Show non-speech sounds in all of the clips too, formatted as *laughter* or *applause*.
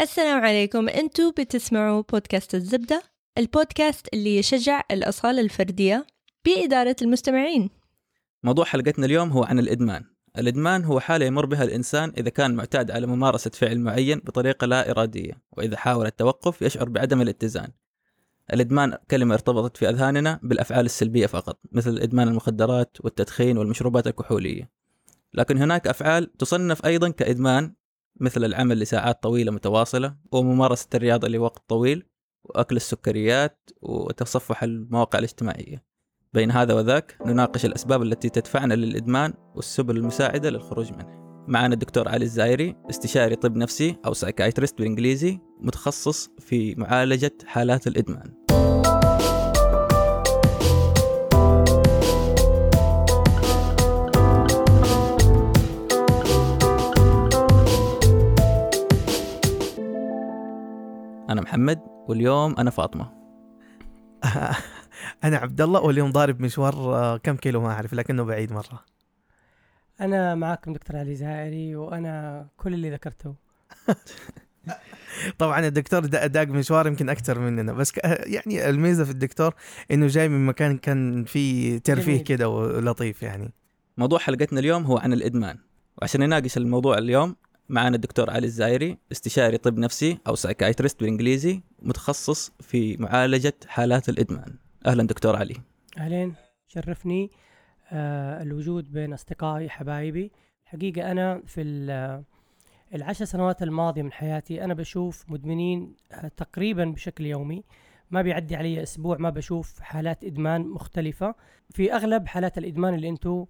السلام عليكم. أنتوا بتسمعوا بودكاست الزبدة البودكاست اللي يشجع الأصالة الفردية بإدارة المستمعين. موضوع حلقتنا اليوم هو عن الإدمان. الإدمان هو حالة يمر بها الإنسان إذا كان معتاد على ممارسة فعل معين بطريقة لا إرادية وإذا حاول التوقف يشعر بعدم الاتزان. الإدمان كلمة ارتبطت في أذهاننا بالأفعال السلبية فقط مثل إدمان المخدرات والتدخين والمشروبات الكحولية. لكن هناك أفعال تصنف أيضا كإدمان مثل العمل لساعات طويلة متواصلة وممارسة الرياضة لوقت طويل وأكل السكريات وتصفح المواقع الاجتماعية. بين هذا وذاك نناقش الأسباب التي تدفعنا للإدمان والسبل المساعدة للخروج منه. معنا الدكتور علي الزايري استشاري طب نفسي أو psychiatrist بالإنجليزي متخصص في معالجة حالات الإدمان. أنا محمد واليوم أنا فاطمة. *laughs* أنا عبد الله واليوم ضارب مشوار آه، كم كيلو ما أعرف لكنه بعيد مرة. أنا معكم دكتور علي زائري وأنا كل اللي ذكرته. *laughs* طبعا الدكتور دا- داق مشوار يمكن أكثر مننا بس يعني الميزة في الدكتور إنه جاي من مكان كان فيه ترفيه. كده ولطيف يعني. موضوع حلقتنا اليوم هو عن الإدمان وعشان نناقش الموضوع اليوم معنا الدكتور علي الزايري استشاري طب نفسي أو سايكايترست بالإنجليزي متخصص في معالجة حالات الإدمان. أهلا دكتور علي. أهلين شرفني آه الوجود بين أصدقائي حبايبي. حقيقة أنا في ال- العشر سنوات الماضية من حياتي أنا بشوف مدمنين آه تقريبا بشكل يومي. ما بيعدي علي أسبوع ما بشوف حالات إدمان مختلفة. في أغلب حالات الإدمان اللي آه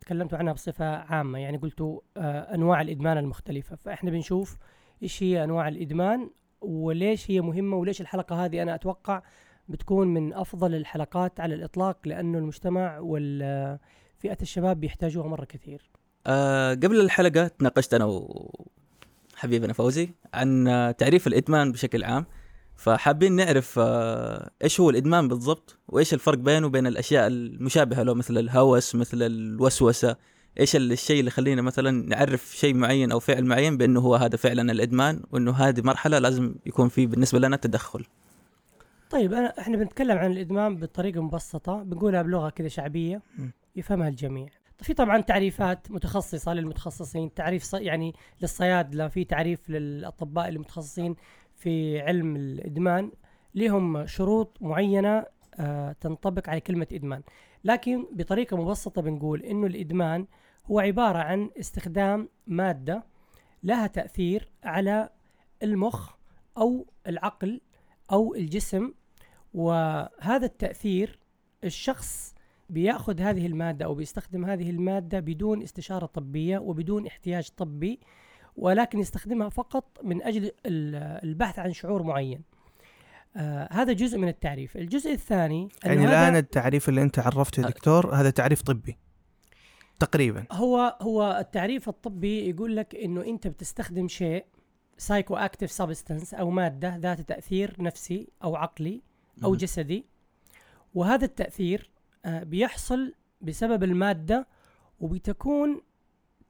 تكلمتوا عنها بصفة عامة. يعني قلتوا آه أنواع الإدمان المختلفة. فإحنا بنشوف إيش هي أنواع الإدمان وليش هي مهمة وليش الحلقة هذه أنا أتوقع بتكون من أفضل الحلقات على الإطلاق لأنه المجتمع وفئه الشباب بيحتاجوها مرة كثير. أه قبل الحلقة تناقشت أنا وحبيبنا فوزي عن آه، تعريف الإدمان بشكل عام. فحابين نعرف آه، إيش هو الإدمان بالضبط؟ وإيش الفرق بينه وبين الأشياء المشابهة له مثل الهوس مثل الوسوسة؟ إيش ال- الشيء اللي يخلينا مثلا نعرف شيء معين أو فعل معين بأنه هو هذا فعلا الإدمان وأنه هذه مرحلة لازم يكون في بالنسبة لنا تدخل. طيب أنا إحنا بنتكلم عن الإدمان بطريقة مبسطة بنقولها بلغة كذا شعبية. يفهمها الجميع. في طبعا تعريفات متخصصة للمتخصصين تعريف يعني للصيادله في تعريف للأطباء المتخصصين. في علم الإدمان لهم شروط معينة آه تنطبق على كلمة إدمان. لكن بطريقة مبسطة بنقول إنه الإدمان هو عبارة عن استخدام مادة لها تأثير على المخ أو العقل أو الجسم وهذا التأثير الشخص بيأخذ هذه المادة أو بيستخدم هذه المادة بدون استشارة طبية وبدون احتياج طبي ولكن يستخدمها فقط من أجل ال- البحث عن شعور معين. آه هذا جزء من التعريف، الجزء الثاني يعني الآن التعريف اللي أنت عرفته يا دكتور هذا تعريف طبي. تقريبا. هو هو التعريف الطبي يقول لك إنه أنت بتستخدم شيء psychoactive substance أو مادة ذات تأثير نفسي أو عقلي أو. جسدي. وهذا التأثير آه، بيحصل بسبب المادة وبتكون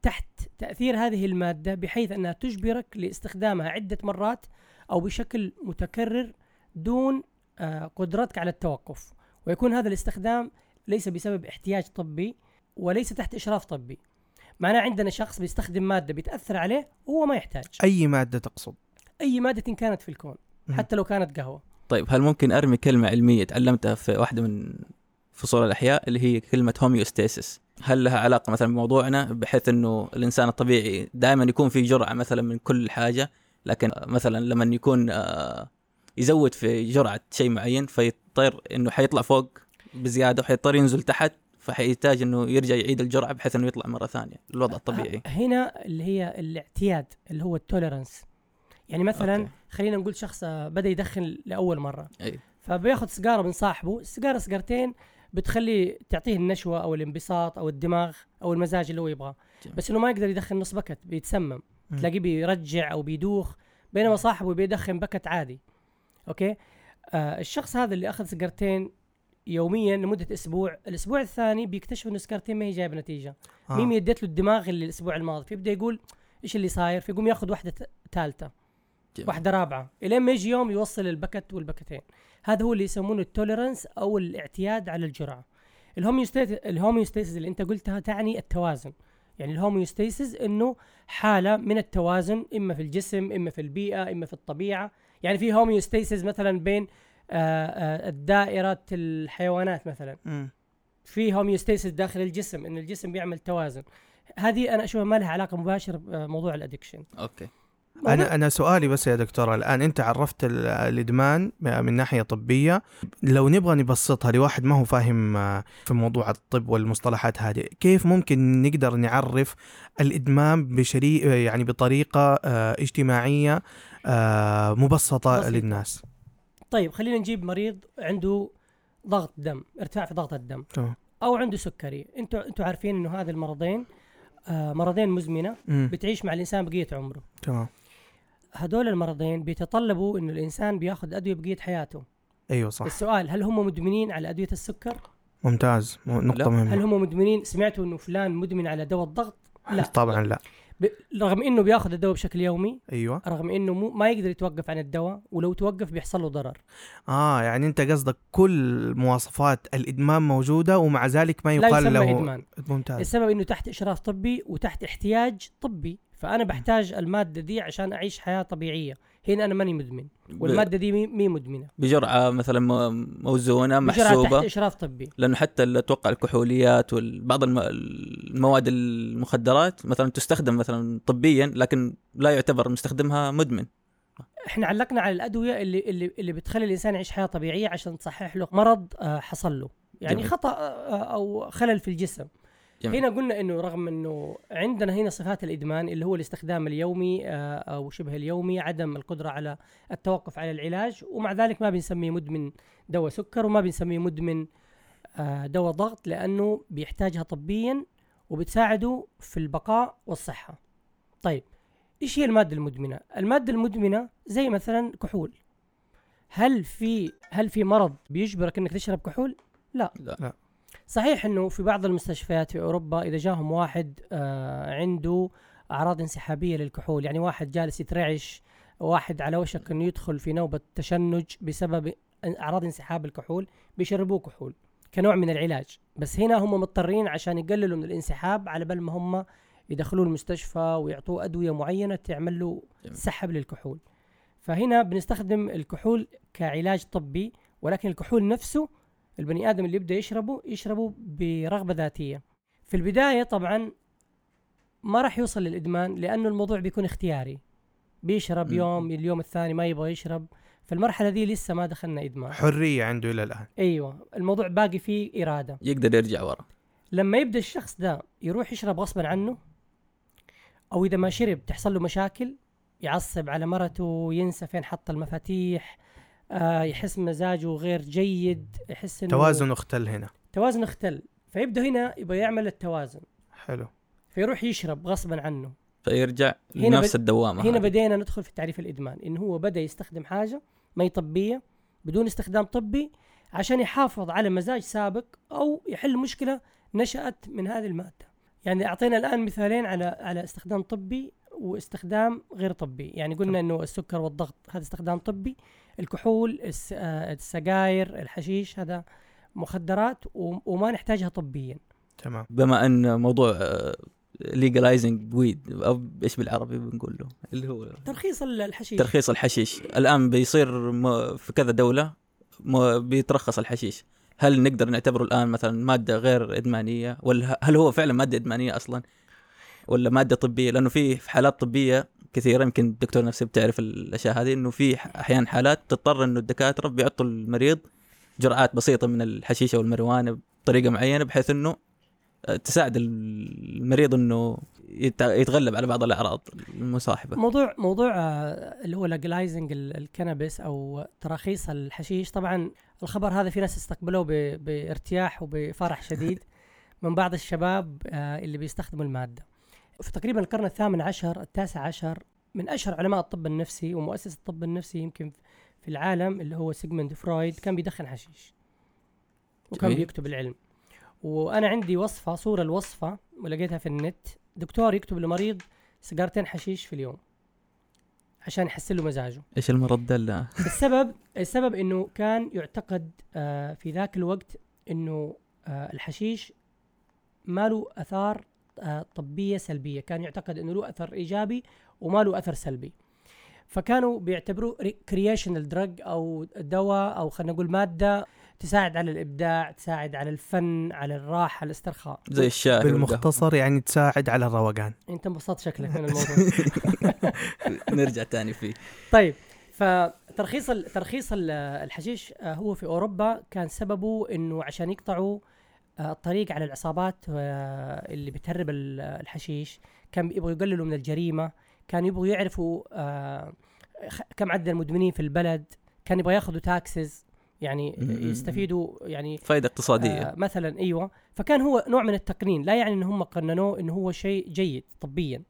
تحت تأثير هذه المادة بحيث أنها تجبرك لاستخدامها عدة مرات أو بشكل متكرر دون آه، قدرتك على التوقف. ويكون هذا الاستخدام ليس بسبب احتياج طبي وليس تحت إشراف طبي. معناه عندنا شخص بيستخدم مادة بتاثر عليه وهو ما يحتاج. أي مادة تقصد؟ أي مادة كانت في الكون. حتى لو كانت قهوة. طيب هل ممكن أرمي كلمة علمية تعلمتها في واحدة من فصول الأحياء اللي هي كلمة هوميوستاسيس هل لها علاقة مثلا بموضوعنا بحيث أنه الإنسان الطبيعي دائما يكون في جرعة مثلا من كل حاجة لكن مثلا لما يكون آه، يزود في جرعة شيء معين فيضطر أنه حيطلع فوق بزيادة وحيضطر ينزل تحت فحيحتاج أنه يرجع يعيد الجرعة بحيث أنه يطلع مرة ثانية الوضع الطبيعي هنا اللي هي الاعتياد اللي هو ال tolerance يعني مثلا okay. خلينا نقول شخص آه، بدأ يدخن لأول مرة أي. فبياخذ سيجارة من صاحبه السيجاره سيجارتين بتخليه تعطيه النشوة أو الانبساط أو الدماغ أو المزاج اللي هو يبغاه. بس إنه ما يقدر يدخن نص packet بيتسمم. مم. تلاقيه بيرجع أو بيدوخ بينما صاحبه بيدخن packet عادي. okay؟ آه الشخص هذا اللي أخذ سيجارتين يوميا لمدة أسبوع الأسبوع الثاني بيكتشف إنه السيجارتين ما هي جايبة نتيجة. آه. ما اديت له الدماغ اللي الأسبوع الماضي فيبدأ يقول إيش اللي صاير؟ فيقوم ياخذ واحدة ثالثة. جميل. واحدة رابعة. إلين ما يجي يوم يوصل ال packet وال packet ين هذا هو اللي يسمونه ال tolerance أو الاعتياد على الجرعة. ال homeostasis اللي أنت قلتها تعني التوازن. يعني ال homeostasis إنه حالة من التوازن إما في الجسم إما في البيئة إما في الطبيعة. يعني في homeostasis مثلا بين آه، آه، الدائرة الحيوانات مثلا. مم. في homeostasis داخل الجسم إن الجسم بيعمل توازن. هذه أنا أشوفها ما لها علاقة مباشره بموضوع ال addiction okay. أنا أنا سؤالي بس يا دكتور الآن أنت عرفت ال- الإدمان من ناحية طبية. لو نبغى نبسطها لواحد ما هو فاهم آه، في موضوع الطب والمصطلحات هذه كيف ممكن نقدر نعرف الإدمان بشري يعني بطريقة آه، اجتماعية آه، مبسطة بسيطة. للناس؟ طيب خلينا نجيب مريض عنده ضغط دم ارتفاع في ضغط الدم. أو عنده سكري. أنتوا أنتوا عارفين إنه هذه المرضين مرضين مزمنة. بتعيش مع الإنسان بقية عمره. تمام. هدول المرضين بيتطلبوا انه الإنسان بياخذ أدوية بقية حياته. أيوه صح. السؤال هل هم مدمنين على أدوية السكر؟ ممتاز. لا. نقطة هل مهمه هم مدمنين؟ سمعتوا إنه فلان مدمن على دواء الضغط؟ لا. طبعا لا. ب... رغم إنه بياخذ الدواء بشكل يومي أيوه. رغم إنه مو... ما يقدر يتوقف عن الدواء ولو توقف بيحصل له ضرر. آه يعني أنت قصدك كل مواصفات الإدمان موجودة ومع ذلك ما لا يقال يسمى له إدمان. ممتاز. السبب إنه تحت إشراف طبي وتحت احتياج طبي. فأنا بحتاج المادة دي عشان أعيش حياة طبيعية. هنا أنا ماني مدمن. والمادة دي مي, مدمنة. بجرعة مثلا موزونة بجرعة تحت محسوبه إشراف طبي. لأنه حتى أتوقع الكحوليات وبعض المواد المخدرات مثلا تستخدم مثلا طبيا لكن لا يعتبر مستخدمها مدمن. إحنا علقنا على الأدوية اللي اللي اللي بتخلي الإنسان يعيش حياة طبيعية عشان تصحح له مرض آه، حصل له. يعني جميل. خطأ آه، أو خلل في الجسم. جميل. هنا قلنا إنه رغم إنه عندنا هنا صفات الإدمان اللي هو الاستخدام اليومي آه، أو شبه اليومي عدم القدرة على التوقف على العلاج ومع ذلك ما بنسميه مدمن دواء سكر وما بنسميه مدمن آه، دواء ضغط لأنه بيحتاجها طبيا وبتساعده في البقاء والصحة. طيب إيش هي المادة المدمنة؟ المادة المدمنة زي مثلا كحول. هل في هل في مرض بيجبرك إنك تشرب كحول؟ لا. لا. صحيح إنه في بعض المستشفيات في أوروبا إذا جاهم واحد آه عنده أعراض انسحابية للكحول يعني واحد جالس يترعش واحد على وشك إنه يدخل في نوبة تشنج بسبب أعراض انسحاب الكحول بيشربوه كحول كنوع من العلاج بس هنا هم مضطرين عشان يقللوا من الانسحاب على بال ما هم يدخلوه المستشفى ويعطوه أدوية معينة تعمل له. سحب للكحول فهنا بنستخدم الكحول كعلاج طبي ولكن الكحول نفسه البني آدم اللي يبدأ يشربه يشربه برغبة ذاتية. في البداية طبعا ما راح يوصل للإدمان لأنه الموضوع بيكون اختياري. بيشرب مم. يوم اليوم الثاني ما يبغى يشرب. فالمرحله دي لسه ما دخلنا إدمان. حرية عنده إلى الآن. أيوه. الموضوع باقي فيه إرادة. يقدر يرجع ورا. لما يبدأ الشخص ده يروح يشرب غصبا عنه أو إذا ما شرب تحصل له مشاكل يعصب على مرته ينسى فين حط المفاتيح آه يحس مزاجه غير جيد يحس إنه توازن اختل هنا. توازن اختل فيبدأ هنا يبغى يعمل التوازن. حلو. فيروح يشرب غصبا عنه. فيرجع هنا لنفس الدوامة هنا. بدينا ندخل في تعريف الإدمان. انه هو بدأ يستخدم حاجة ما هي طبيه بدون استخدام طبي عشان يحافظ على مزاج سابق أو يحل مشكلة نشأت من هذه المادة. يعني أعطينا الآن مثالين على على استخدام طبي واستخدام غير طبي. يعني قلنا إنه السكر والضغط هذا استخدام طبي الكحول الس- آه، السجاير الحشيش هذا مخدرات و- وما نحتاجها طبيا. تمام. بما أن موضوع ليجلايزنج ويد أو إيش بالعربي بنقول له؟ اللي هو ترخيص ال- الحشيش. ترخيص الحشيش. الآن بيصير م- في كذا دولة م- بيترخص الحشيش. هل نقدر نعتبره الآن مثلا مادة غير إدمانية؟ ولا هل هو فعلا مادة إدمانية أصلا؟ ولا مادة طبية؟ لأنه في حالات طبية كثيرة يمكن الدكتور نفسه بتعرف الأشياء هذه إنه في أحيانا حالات تضطر إنه الدكاترة بيعطوا المريض جرعات بسيطة من الحشيشة والمروانة بطريقة معينة بحيث إنه تساعد المريض إنه يت- يتغلب على بعض الأعراض المصاحبة. موضوع موضوع آه، اللي هو لجلايزنج الكنبس أو تراخيص الحشيش طبعا الخبر هذا في ناس استقبلوه بارتياح وبفرح شديد *laughs* من بعض الشباب آه، اللي بيستخدموا المادة. في تقريبا القرن الثامن عشر التاسع عشر من أشهر علماء الطب النفسي ومؤسس الطب النفسي يمكن في العالم اللي هو سيجموند فرويد كان بيدخن حشيش. وكان. بيكتب العلم. وأنا عندي وصفة صورة الوصفة ولقيتها في النت. دكتور يكتب لمريض سيجارتين حشيش في اليوم عشان يحسن له مزاجه. إيش المرض ده *laughs* السبب السبب إنه كان يعتقد آه، في ذاك الوقت إنه آه، الحشيش ما له أثار طبية سلبية. كان يعتقد إنه له أثر إيجابي وما له أثر سلبي. فكانوا بيعتبروه recreational drug أو دواء أو خلينا نقول مادة تساعد على الإبداع تساعد على الفن على الراحة الاسترخاء. زي الشاي. بالمختصر يعني تساعد على الروقان. *laughs* أنت انبسطت شكلك من الموضوع. *laughs* نرجع تاني فيه. طيب فترخيص ترخيص ال- الحشيش آه، هو في أوروبا كان سببه إنه عشان يقطعوا آه، الطريق على العصابات آه، اللي بتهرب ال- الحشيش كان يبغوا يقللوا من الجريمة كان يبغوا يعرفوا آه، كم عدد المدمنين في البلد كان يبغى ياخذوا taxes يعني يستفيدوا يعني فائده اقتصادية. آه مثلا أيوه. فكان هو نوع من التقنين لا يعني إن هم قننوه إنه هو شيء جيد طبيا.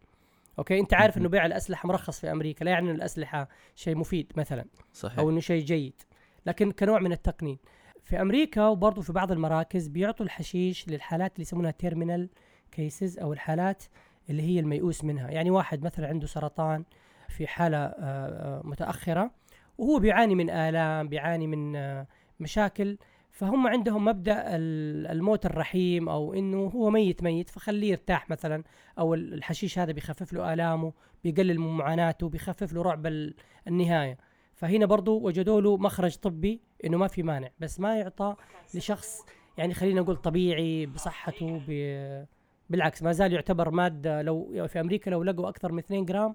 okay؟ أنت عارف إنه بيع الأسلحة مرخص في أمريكا لا يعني انه الأسلحة شيء مفيد مثلا صحيح. أو إنه شيء جيد. لكن كنوع من التقنين. في أمريكا وبرضه في بعض المراكز بيعطوا الحشيش للحالات اللي يسمونها terminal كيسز أو الحالات اللي هي الميؤوس منها. يعني واحد مثلا عنده سرطان في حالة آه، آه، متأخرة وهو بيعاني من آلام بيعاني من آه، مشاكل فهم عندهم مبدأ ال- الموت الرحيم أو إنه هو ميت ميت فخليه يرتاح مثلا أو ال- الحشيش هذا بيخفف له آلامه بيقلل من معاناته بيخفف له رعب ال- النهاية. فهنا برضو وجدوا له مخرج طبي إنه ما في مانع بس ما يعطى لشخص يعني خلينا نقول طبيعي بصحته ب... بالعكس ما زال يعتبر مادة لو في أمريكا لو لقوا أكثر من 2 جرام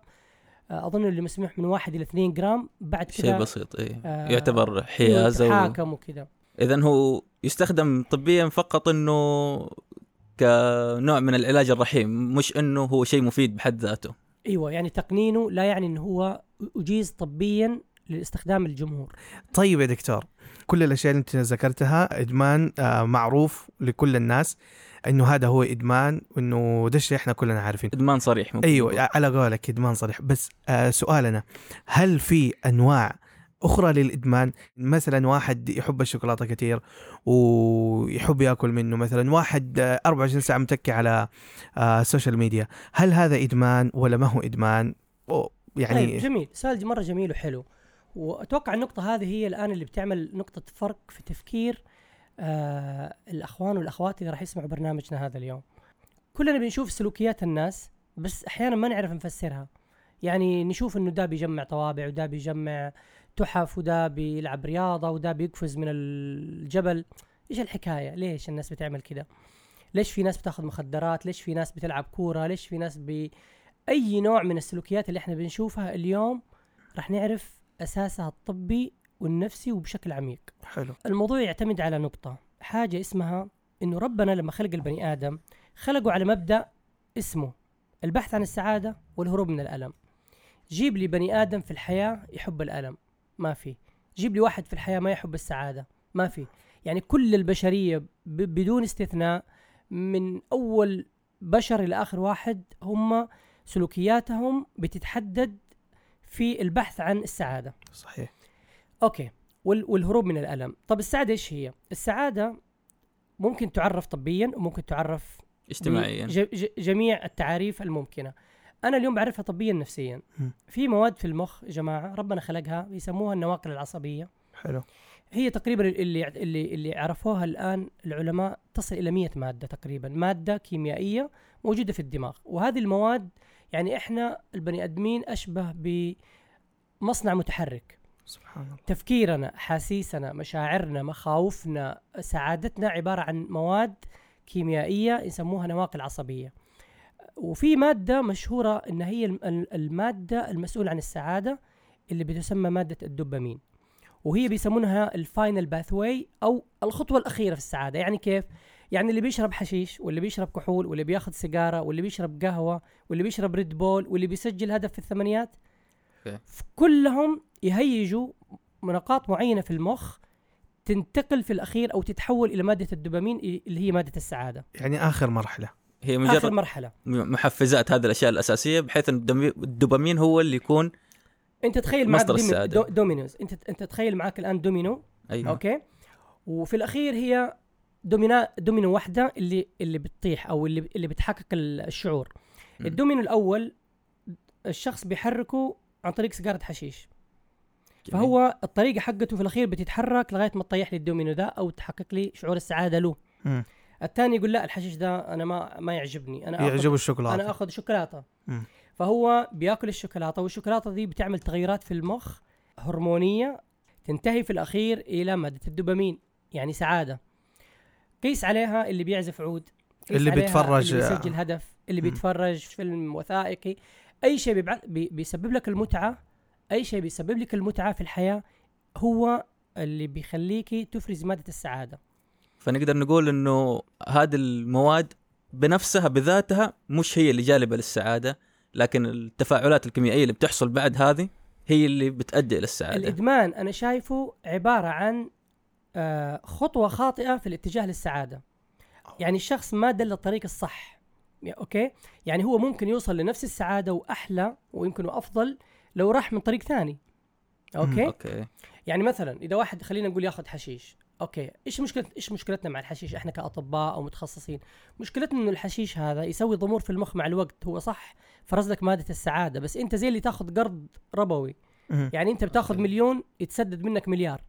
آه، أظن اللي مسموح من 1 إلى 2 جرام بعد شيء كذا بسيط إيه آه، يعتبر حيازه و... حاكم وكذا. اذا هو يستخدم طبيا فقط إنه كنوع من العلاج الرحيم مش إنه هو شيء مفيد بحد ذاته. أيوه يعني تقنينه لا يعني إنه هو أجيز طبيا لاستخدام الجمهور. طيب يا دكتور كل الأشياء اللي أنت ذكرتها إدمان آه معروف لكل الناس إنه هذا هو إدمان وإنه ده الشيء إحنا كلنا عارفين إدمان صريح ممكن أيوه. على قولك إدمان صريح. بس آه سؤالنا هل في أنواع أخرى للإدمان؟ مثلا واحد يحب الشوكولاتة كثير ويحب يأكل منه مثلا واحد آه، 24 ساعة متكي على آه السوشيال ميديا هل هذا إدمان ولا ما هو إدمان؟ أو طيب يعني جميل. سؤال مرة جميل وحلو. وأتوقع النقطة هذه هي الآن اللي بتعمل نقطة فرق في تفكير آه الأخوان والأخوات اللي راح يسمعوا برنامجنا هذا اليوم. كلنا بنشوف سلوكيات الناس بس أحيانا ما نعرف نفسرها. يعني نشوف إنه ده بيجمع طوابع وده بيجمع تحف وده بيلعب رياضة وده بيقفز من الجبل. إيش الحكاية؟ ليش الناس بتعمل كده؟ ليش في ناس بتاخذ مخدرات؟ ليش في ناس بتلعب كورة؟ ليش في ناس بي أي نوع من السلوكيات اللي إحنا بنشوفها اليوم راح نعرف أساسها الطبي والنفسي وبشكل عميق. حلو. الموضوع يعتمد على نقطة. حاجة اسمها إنه ربنا لما خلق البني آدم خلقه على مبدأ اسمه البحث عن السعادة والهروب من الألم. جيب لي بني آدم في الحياة يحب الألم. ما في. جيب لي واحد في الحياة ما يحب السعادة. ما في. يعني كل البشرية ب- بدون استثناء من أول بشر إلى آخر واحد هم سلوكياتهم بتتحدد في البحث عن السعادة. صحيح. أوكي. وال- والهروب من الألم. طب السعادة إيش هي؟ السعادة ممكن تعرف طبيا وممكن تعرف اجتماعيا. ج- ج- جميع التعاريف الممكنة. أنا اليوم بعرفها طبيا نفسيا. مم. في مواد في المخ يا جماعة ربنا خلقها يسموها النواقل العصبية. حلو. هي تقريبا اللي اللي اللي عرفوها الآن العلماء تصل إلى 100 مادة تقريبا. مادة كيميائية موجودة في الدماغ. وهذه المواد يعني إحنا البني آدمين أشبه بمصنع متحرك. سبحان الله. تفكيرنا حاسيسنا مشاعرنا مخاوفنا سعادتنا عبارة عن مواد كيميائية يسموها نواقل عصبية. وفي مادة مشهورة إن هي الم- ال- المادة المسؤولة عن السعادة اللي بتسمى مادة الدوبامين. وهي بيسمونها ال final pathway أو الخطوة الأخيرة في السعادة. يعني كيف؟ يعني اللي بيشرب حشيش واللي بيشرب كحول واللي بياخذ سيجارة واللي بيشرب قهوة واللي بيشرب ريد بول واللي بيسجل هدف في الثمانيات okay. كلهم يهيجوا نقاط معينة في المخ تنتقل في الأخير أو تتحول إلى مادة الدوبامين اللي هي مادة السعادة. يعني آخر مرحلة. هي آخر مجرد مرحلة. محفزات هذه الأشياء الأساسية بحيث الدوبامين هو اللي يكون أنت تخيل معك dominoes. انت أنت تخيل معك الآن دومينو أيوه. okay؟ وفي الأخير هي دومينو دومينو واحدة اللي اللي بتطيح أو اللي اللي بتحقق ال- الشعور. م. الدومينو الأول الشخص بيحركه عن طريق سيجارة حشيش. فهو الطريقة حقته في الأخير بتتحرك لغاية ما تطيح لي الدومينو ده أو تحقق لي شعور السعادة له. مم. الثاني يقول لا الحشيش ده أنا ما ما يعجبني. أنا يعجبه الشوكولاتة. أنا آخذ شوكولاتة. فهو بياكل الشوكولاتة والشوكولاتة دي بتعمل تغيرات في المخ هرمونية تنتهي في الأخير إلى مادة الدوبامين يعني سعادة. قيس عليها اللي بيعزف عود اللي بيتفرج- اللي بيسجل هدف اللي. بيتفرج فيلم وثائقي أي شيء بيبع... بي... بيسبب لك المتعة أي شيء بيسبب لك المتعة في الحياة هو اللي بيخليكي تفرز مادة السعادة. فنقدر نقول إنه هذه المواد بنفسها بذاتها مش هي اللي جالبة للسعادة لكن التفاعلات الكيميائية اللي بتحصل بعد هذه هي اللي بتؤدي إلى السعادة. الإدمان أنا شايفه عبارة عن آه، خطوة خاطئة في الاتجاه للسعادة. يعني الشخص ما دل الطريق الصح. okay؟ يعني هو ممكن يوصل لنفس السعادة وأحلى ويمكن افضل لو راح من طريق ثاني. okay؟ okay. يعني مثلا إذا واحد خلينا نقول ياخذ حشيش. أوكي إيش مشكلة إيش مشكلتنا مع الحشيش إحنا كأطباء أو متخصصين؟ مشكلتنا إنه الحشيش هذا يسوي ضمور في المخ مع الوقت. هو صح فرز لك مادة السعادة بس أنت زي اللي تاخذ قرض ربوي. يعني أنت بتاخذ. مليون يتسدد منك مليار.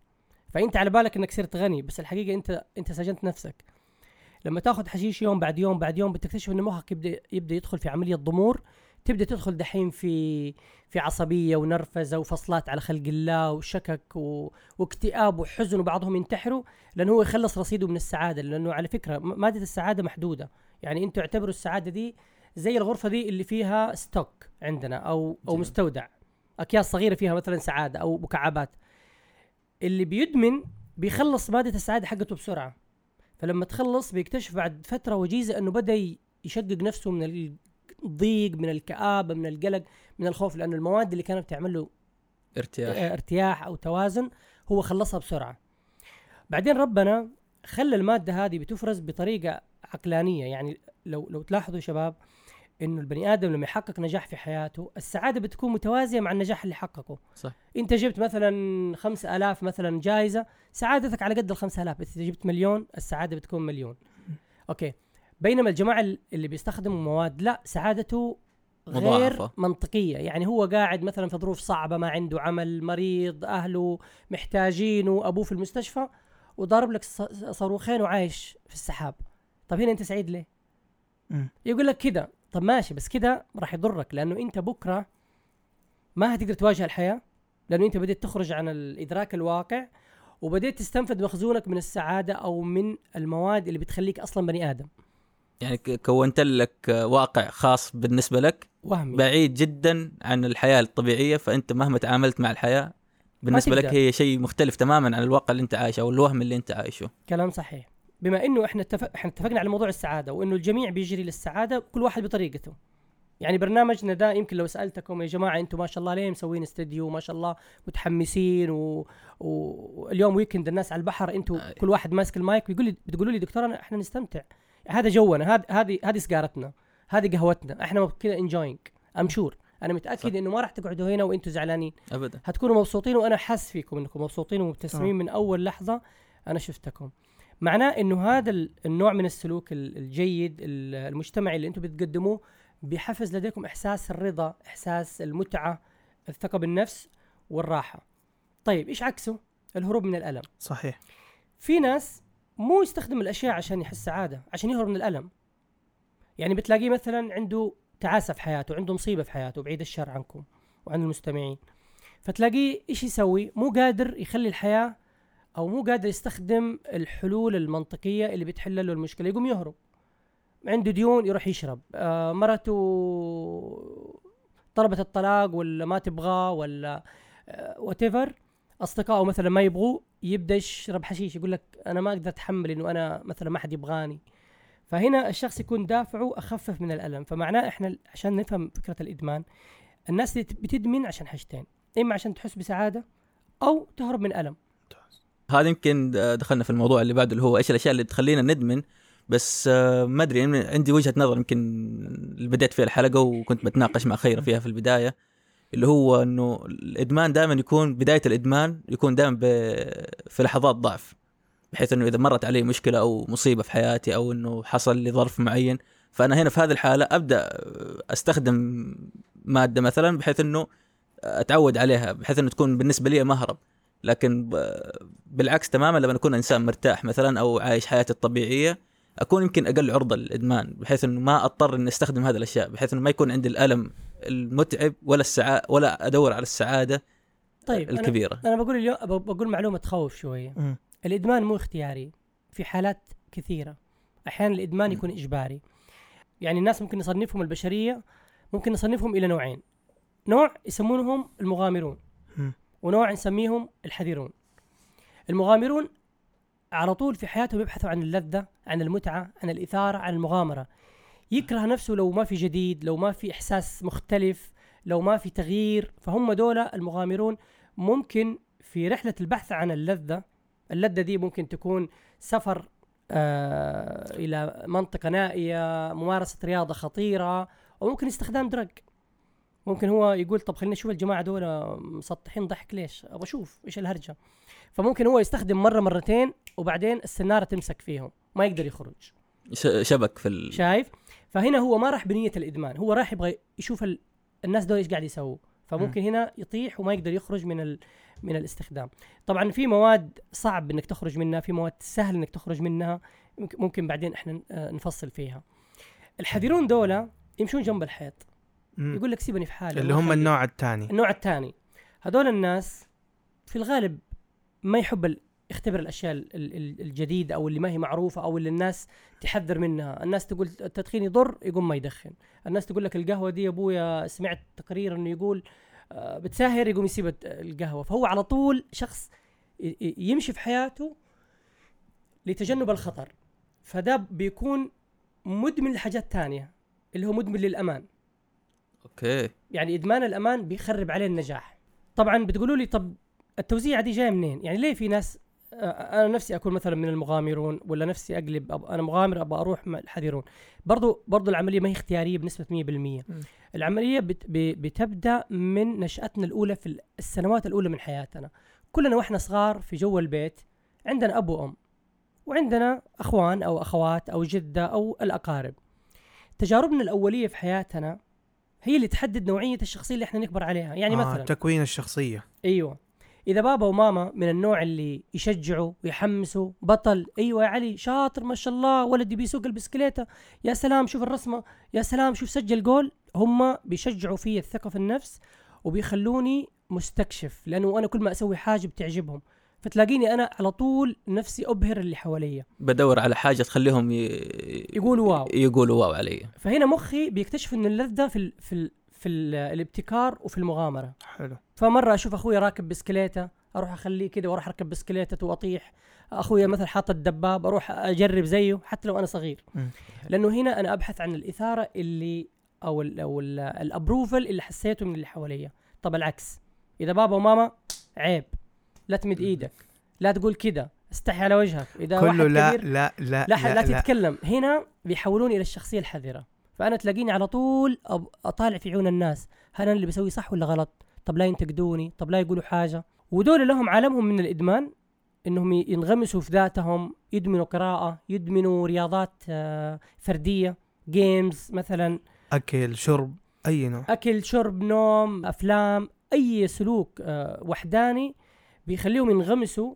فانت على بالك انك صرت غني بس الحقيقة انت انت سجنت نفسك. لما تاخذ حشيش يوم بعد يوم بعد يوم بتكتشف ان مخك يبدأ يبدأ يدخل في عملية ضمور تبدأ تدخل دحين في في عصبية ونرفزة وفصلات على خلق الله وشكك و... واكتئاب وحزن وبعضهم ينتحروا لأنه هو يخلص رصيده من السعادة. لأنه على فكرة مادة السعادة محدودة. يعني أنتوا اعتبروا السعادة دي زي الغرفة دي اللي فيها ستوك عندنا أو أو جميل. مستودع. أكياس صغيرة فيها مثلا سعادة أو مكعبات. اللي بيدمن بيخلص مادة السعادة حقته بسرعة. فلما تخلص بيكتشف بعد فترة وجيزة إنه بدأ يشقق نفسه من الضيق من الكآبة من القلق من الخوف لأنه المواد اللي كانت بتعمل له ارتياح. آه، ارتياح أو توازن هو خلصها بسرعة. بعدين ربنا خلى المادة هذه بتفرز بطريقة عقلانية. يعني لو لو تلاحظوا شباب إنه البني آدم لما يحقق نجاح في حياته السعادة بتكون متوازية مع النجاح اللي حققه. صح. إنت جبت مثلا خمسة ألاف مثلا جائزه سعادتك على قد ألاف. بس إذا جبت مليون السعادة بتكون مليون. أوكي. بينما الجماعة اللي بيستخدموا مواد لا سعادته غير مضاعفة. منطقية. يعني هو قاعد مثلا في ظروف صعبة ما عنده عمل مريض أهله محتاجينه أبوه في المستشفى وضارب لك ص- صاروخين وعايش في السحاب. طب هنا أنت سعيد ليه؟ مم. يقول لك كده. طب ماشي بس كده راح يضرك لأنه أنت بكرة ما هتقدر تواجه الحياة لأنه أنت بديت تخرج عن الإدراك الواقع وبديت تستنفذ مخزونك من السعادة أو من المواد اللي بتخليك أصلا بني آدم. يعني كونت لك واقع خاص بالنسبة لك وهمي. بعيد جدا عن الحياة الطبيعية فأنت مهما تعاملت مع الحياة بالنسبة لك. هي شيء مختلف تماما عن الواقع اللي أنت عايشه أو الوهم اللي أنت عايشه. كلام صحيح. بما إنه إحنا اتفق إحنا اتفقنا على موضوع السعادة وإنه الجميع بيجري للسعادة كل واحد بطريقته. يعني برنامجنا ده يمكن لو سألتكم يا جماعة أنتم ما شاء الله ليه مسوين استديو؟ ما شاء الله متحمسين و... واليوم weekend الناس على البحر أنتم آه. كل واحد ماسك المايك بيقول لي بتقولوا لي دكتور أنا إحنا نستمتع. هذا جونا هذه هذه هذه سجارتنا هذه قهوتنا إحنا كذا enjoying I'm sure أنا متأكد صح. إنه ما راح تقعدوا هنا وأنتم زعلانين. ابدا. هتكونوا مبسوطين وأنا حاس فيكم إنكم مبسوطين ومبتسمين من أول لحظة أنا شفتكم. معناه إنه هذا ال- النوع من السلوك ال- الجيد ال- المجتمعي اللي أنتم بتقدموه بيحفز لديكم إحساس الرضا إحساس المتعة الثقة بالنفس والراحة. طيب إيش عكسه؟ الهروب من الألم. صحيح. في ناس مو يستخدم الأشياء عشان يحس سعاده عشان يهرب من الألم. يعني بتلاقيه مثلا عنده تعاسة في حياته عنده مصيبة في حياته بعيد الشر عنكم وعن المستمعين. فتلاقيه إيش يسوي؟ مو قادر يخلي الحياة أو مو قادر يستخدم الحلول المنطقية اللي بتحل له المشكلة. يقوم يهرب. عنده ديون يروح يشرب. آه مرته طلبت الطلاق ولا ما تبغاه ولا whatever أصدقائه مثلا ما يبغوه يبدأ يشرب حشيش. يقول لك أنا ما أقدر أتحمل إنه أنا مثلا ما حد يبغاني. فهنا الشخص يكون دافعه أخفف من الألم. فمعناه إحنا عشان نفهم فكرة الإدمان الناس اللي بتدمن عشان حاجتين. إما عشان تحس بسعادة أو تهرب من ألم. هذا يمكن دخلنا في الموضوع اللي بعده اللي هو إيش الأشياء اللي تخلينا ندمن. بس آه، ما أدري يعني عندي وجهة نظر يمكن اللي بديت فيها الحلقة وكنت بتناقش مع خيرة فيها في البداية اللي هو إنه الإدمان دائما يكون بداية الإدمان يكون دائما في لحظات ضعف بحيث إنه إذا مرت علي مشكلة أو مصيبة في حياتي أو إنه حصل لي ظرف معين فأنا هنا في هذه الحالة أبدأ أستخدم مادة مثلا بحيث إنه أتعود عليها بحيث إنه تكون بالنسبة لي مهرب. لكن بالعكس تماما لما أكون إنسان مرتاح مثلا أو عايش حياتي الطبيعية أكون يمكن أقل عرضة للإدمان بحيث إنه ما أضطر إني أستخدم هذه الأشياء بحيث إنه ما يكون عندي الألم المتعب ولا السعاده ولا أدور على السعادة طيب أنا, الكبيرة أنا بقول اليوم بقول معلومة تخوف شوية. الإدمان مو اختياري في حالات كثيرة أحيانا الإدمان م. يكون إجباري يعني الناس ممكن نصنفهم البشرية ممكن نصنفهم إلى نوعين نوع يسمونهم المغامرون. ونوع نسميهم الحذرون. المغامرون على طول في حياتهم يبحثوا عن اللذة عن المتعة عن الإثارة عن المغامرة. يكره نفسه لو ما في جديد لو ما في إحساس مختلف لو ما في تغيير. فهم دول المغامرون ممكن في رحلة البحث عن اللذة اللذة دي ممكن تكون سفر آه إلى منطقة نائية ممارسة رياضة خطيرة وممكن استخدام درج ممكن هو يقول طب خلينا نشوف الجماعة دول مسطحين ضحك ليش؟ أبغى أشوف إيش الهرجة. فممكن هو يستخدم مرة مرتين وبعدين السنارة تمسك فيهم ما يقدر يخرج. شبك في ال... شايف؟ فهنا هو ما راح بنية الإدمان هو راح يبغى يشوف ال... الناس دول إيش قاعد يسووا. فممكن هنا يطيح وما يقدر يخرج من ال... من الاستخدام. طبعا في مواد صعب إنك تخرج منها في مواد سهل إنك تخرج منها ممكن- بعدين إحنا آه، نفصل فيها. الحذرون دولة يمشون جنب الحيط. يقول لك سيبني في حالي اللي هم. النوع الثاني. النوع الثاني. هذول الناس في الغالب ما يحب يختبر الأشياء ال- ال- الجديدة أو اللي ما هي معروفة أو اللي الناس تحذر منها، الناس تقول التدخين يضر يقوم ما يدخن، الناس تقول لك القهوة دي يا أبويا سمعت تقرير إنه يقول آه، بتساهر يقوم يسيب القهوة، فهو على طول شخص يمشي في حياته لتجنب الخطر، فده بيكون مدمن لحاجات تانية اللي هو مدمن للأمان. أوكي. يعني إدمان الأمان بيخرب عليه النجاح. طبعا بتقولوا لي طب التوزيعه دي جاية منين؟ يعني ليه في ناس آه، أنا نفسي أكون مثلا من المغامرون ولا نفسي أقلب أب... أنا مغامر أبغى أروح مع الحذرون. برضو برضو العملية ما هي اختيارية بنسبة 100% العملية بت... بتبدأ من نشأتنا الأولى في السنوات الأولى من حياتنا. كلنا وإحنا صغار في جو البيت عندنا أب وأم وعندنا أخوان أو أخوات أو جدة أو الأقارب. تجاربنا الأولية في حياتنا هي اللي تحدد نوعية الشخصية اللي إحنا نكبر عليها. يعني آه مثلا تكوين الشخصية. أيوه. إذا بابا وماما من النوع اللي يشجعوا ويحمسوا بطل أيوه يا علي شاطر ما شاء الله ولدي بيسوق البسكليتة يا سلام شوف الرسمة يا سلام شوف سجل جول. هم بيشجعوا في الثقة في النفس وبيخلوني مستكشف لأنه أنا كل ما أسوي حاجة بتعجبهم. فتلاقيني أنا على طول نفسي أبهر اللي حواليا. بدور على حاجة تخليهم ي... يقولوا wow. يقولوا wow علي. فهنا مخي بيكتشف إن اللذة في ال في ال في ال الابتكار وفي المغامرة. حلو. فمرة أشوف أخوي راكب بسكليتة أروح أخليه كده وأروح أركب بسكليتة وأطيح. أخوي مثلا حاط الدباب أروح أجرب زيه حتى لو أنا صغير. لأنه هنا أنا أبحث عن الإثارة اللي أو ال أو ال- ال approval اللي حسيته من اللي حواليا. طب العكس. إذا بابا وماما عيب. لا تمد إيدك لا تقول كده استحي على وجهك. إذا واحد كله لا كبير لا لا لا, لا, لا تتكلم. هنا بيحولوني إلى الشخصية الحذرة. فأنا تلاقيني على طول أب- أطالع في عيون الناس. هل أنا اللي بسوي صح ولا غلط؟ طب لا ينتقدوني طب لا يقولوا حاجة. ودول لهم عالمهم من الإدمان إنهم ينغمسوا في ذاتهم يدمنوا قراءة يدمنوا رياضات آه، فردية games مثلا. أكل شرب أي نوع. أكل شرب نوم أفلام أي سلوك آه، وحداني بيخليهم ينغمسوا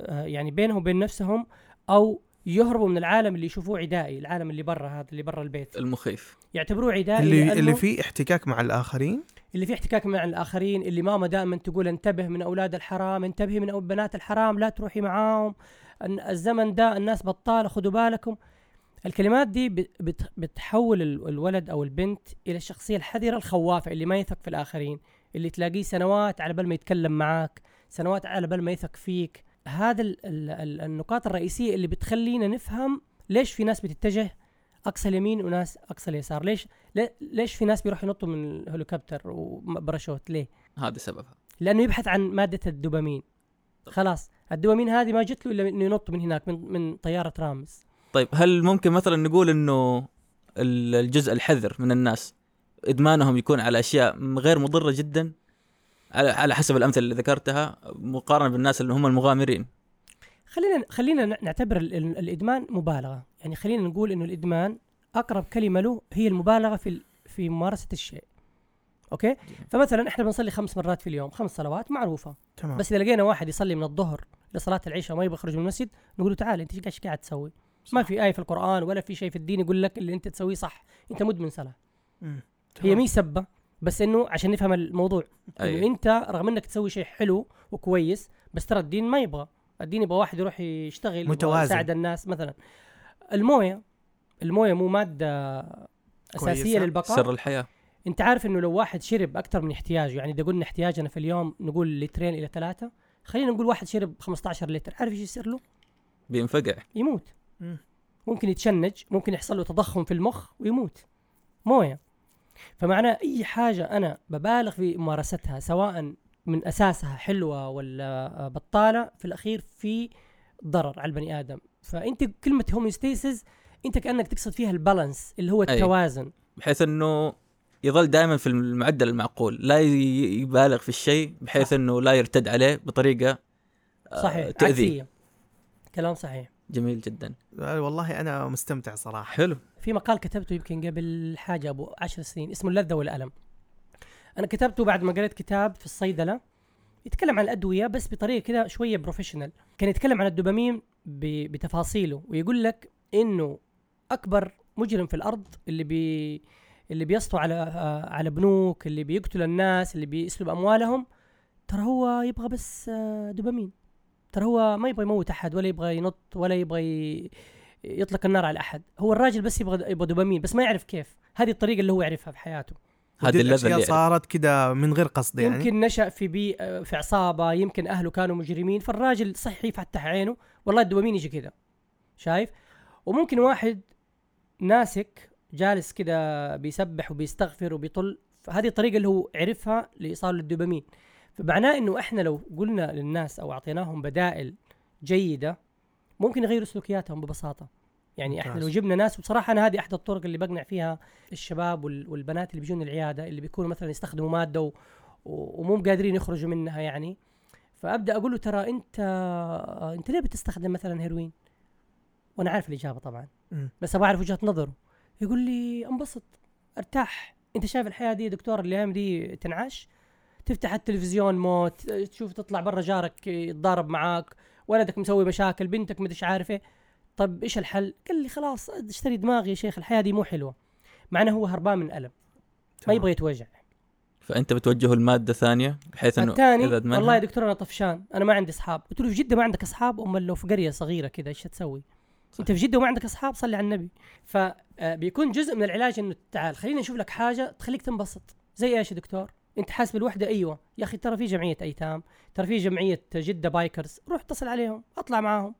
آه، يعني بينهم وبين نفسهم أو يهربوا من العالم اللي يشوفوه عدائي العالم اللي برا هذا اللي برا البيت. المخيف. يعتبروه عدائي اللي اللي فيه احتكاك مع الآخرين؟ اللي فيه احتكاك مع الآخرين اللي ماما دائما تقول انتبه من أولاد الحرام انتبهي من بنات الحرام لا تروحي معاهم. الزمن ده الناس بطالة خدوا بالكم. الكلمات دي بت- بت- بتحول ال- الولد أو البنت إلى الشخصية الحذرة الخوافة اللي ما يثق في الآخرين اللي تلاقيه سنوات على بال ما يتكلم معاك. سنوات على بال ما يثق فيك. هذا ال ال ال النقاط الرئيسية اللي بتخلينا نفهم ليش في ناس بتتجه أقصى اليمين وناس أقصى اليسار. ليش لي- ليش في ناس بيروحوا ينطوا من الهليكوبتر وباراشوت؟ ليه؟ هذا سببها. لأنه يبحث عن مادة الدوبامين. خلاص الدوبامين هذه ما جت له إلا إنه ينط من هناك من من طيارة رامز. طيب هل ممكن مثلا نقول إنه ال- الجزء الحذر من الناس إدمانهم يكون على أشياء غير مضرة جدا؟ على على حسب الأمثلة اللي ذكرتها مقارنة بالناس اللي هم المغامرين. خلينا خلينا نعتبر ال- ال- الإدمان مبالغة. يعني خلينا نقول إنه الإدمان أقرب كلمة له هي المبالغة في ال- في ممارسة الشيء. أوكي؟ فمثلا إحنا بنصلي خمس مرات في اليوم خمس صلوات معروفة. تمام. بس إذا لقينا واحد يصلي من الظهر لصلاة العشاء ما يبغى يخرج من المسجد نقول له تعال أنت إيش قاعد تسوي؟ ما في آية في القرآن ولا في شيء في الدين يقول لك اللي أنت تسويه صح أنت مدمن صلاة. هي. مي سبة. بس إنه عشان نفهم الموضوع إنه أي. أنت رغم إنك تسوي شيء حلو وكويس بس ترى الدين ما يبغى الدين يبغى واحد يروح يشتغل متوازن. يساعد الناس مثلا الموية الموية مو مادة أساسية كويسة. للبقاء سر الحياة أنت عارف إنه لو واحد شرب أكثر من احتياجه يعني إذا قلنا احتياجنا في اليوم نقول لترين إلى ثلاثة خلينا نقول واحد شرب 15 لتر عارف إيش يصير له؟ بينفقع يموت مم. ممكن يتشنج ممكن يحصل له تضخم في المخ ويموت موية فمعناه أي حاجة أنا ببالغ في ممارستها سواء من أساسها حلوة ولا بطالة في الأخير في ضرر على البني آدم فأنت كلمة homeostasis أنت كأنك تقصد فيها ال balance اللي هو. التوازن بحيث إنه يظل دائما في المعدل المعقول لا يبالغ في الشيء بحيث. إنه لا يرتد عليه بطريقة آه، صحيح تؤذي. كلام صحيح جميل جدا. آه، والله أنا مستمتع صراحة. حلو. في مقال كتبته يمكن قبل حاجة أبو عشر سنين اسمه اللذة والألم. أنا كتبته بعد ما قريت كتاب في الصيدلة. يتكلم عن الأدوية بس بطريقة كده شوية professional كان يتكلم عن الدوبامين بتفاصيله ويقول لك إنه أكبر مجرم في الأرض اللي بي اللي بيسطو على آه، على بنوك اللي بيقتل الناس اللي بيسلب أموالهم ترى هو يبغى بس آه، دوبامين. ترى هو ما يبغى يموت أحد ولا يبغى ينط ولا يبغى ي- يطلق النار على أحد. هو الراجل بس يبغى يبغى دوبامين بس ما يعرف كيف. هذه الطريقة اللي هو يعرفها في حياته. هذه اللي صارت كده من غير قصد يعني؟ يمكن نشأ في بي في عصابة يمكن أهله كانوا مجرمين فالراجل صحي فتح عينه والله الدوبامين يجي كذا شايف؟ وممكن واحد ناسك جالس كده بيسبح وبيستغفر وبيطل فهذه الطريقة اللي هو عرفها لإيصال الدوبامين. فمعناه إنه إحنا لو قلنا للناس أو أعطيناهم بدائل جيدة ممكن يغيروا سلوكياتهم ببساطة يعني إحنا. لو جبنا ناس وبصراحة أنا هذه احد الطرق اللي بقنع فيها الشباب وال- والبنات اللي بيجون العيادة اللي بيكونوا مثلا يستخدموا مادة و... ومو قادرين يخرجوا منها يعني فأبدأ أقول له ترى أنت أنت ليه بتستخدم مثلا هيروين؟ وأنا عارف الإجابة طبعا مم. بس أبغى أعرف وجهة نظره يقول لي أنبسط أرتاح أنت شايف الحياة دي دكتور الأيام دي تنعش تفتح التلفزيون موت تشوف تطلع برا جارك يتضارب معاك ولدك مسوي مشاكل بنتك مدري عارف إيه طب إيش الحل؟ قال لي خلاص اشتري دماغي يا شيخ الحياة دي مو حلوة. مع انه هو هربان من ألم. ما. يبغى يتوجع. فأنت بتوجهه المادة ثانية بحيث إنه الثاني إذا أدمنها؟ والله يا دكتور أنا طفشان أنا ما عندي أصحاب. قلت له في جدة ما عندك أصحاب؟ امال لو في قرية صغيرة كذا إيش تسوي؟ أنت في جدة وما عندك أصحاب؟ صلي على النبي. فبيكون جزء من العلاج إنه تعال خلينا نشوف لك حاجة تخليك تنبسط. زي إيش يا دكتور؟ انت حاسس بالوحده أيوه. يا أخي ترى في جمعية أيتام ترى في جمعية جدة Bikers روح اتصل عليهم اطلع معاهم.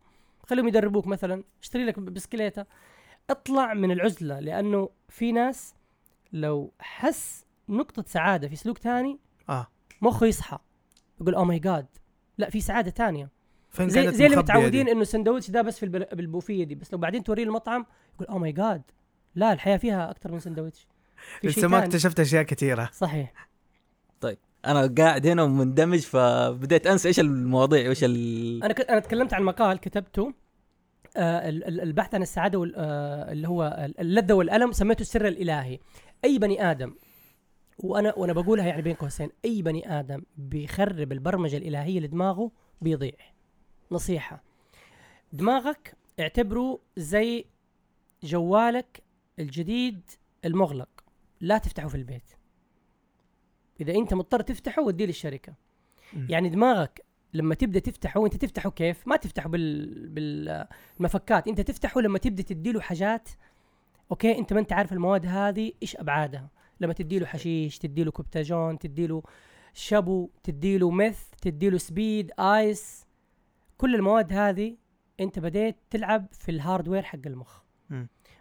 خليهم يدربوك مثلا اشتري لك بسكليتة. اطلع من العزلة لأنه في ناس لو حس نقطة سعادة في سلوك ثاني آه. مخه يصحى. يقول oh my God لا في سعادة ثانية فين زي, زي اللي متعودين دي؟ إنه السندوتش ده بس في بالبوفيه دي بس لو بعدين توريه المطعم يقول oh my God لا الحياة فيها أكثر من سندوتش. *laughs* لسه ما. اكتشفت أشياء كثيرة. صحيح. أنا قاعد هنا ومندمج فبديت أنسى إيش المواضيع وايش ال... أنا ك... أنا تكلمت عن مقال كتبته آه ال- ال- البحث عن السعادة وال... آه اللي هو اللذة والألم سميته السر الإلهي. أي بني آدم وأنا وأنا بقولها يعني بين قوسين أي بني آدم بيخرب البرمجة الإلهية لدماغه بيضيع. نصيحة. دماغك اعتبره زي جوالك الجديد المغلق. لا تفتحه في البيت. إذا أنت مضطر تفتحه وديه للشركة. مم. يعني دماغك لما تبدأ تفتحه انت تفتحه كيف؟ ما تفتحه بال بالمفكات أنت تفتحه لما تبدأ تديله حاجات. okay أنت ما أنت عارف المواد هذه إيش أبعادها. لما تديله حشيش تديله كوبتاجون تديله شابو تديله ميث تديله speed ice. كل المواد هذه أنت بديت تلعب في ال hardware حق المخ.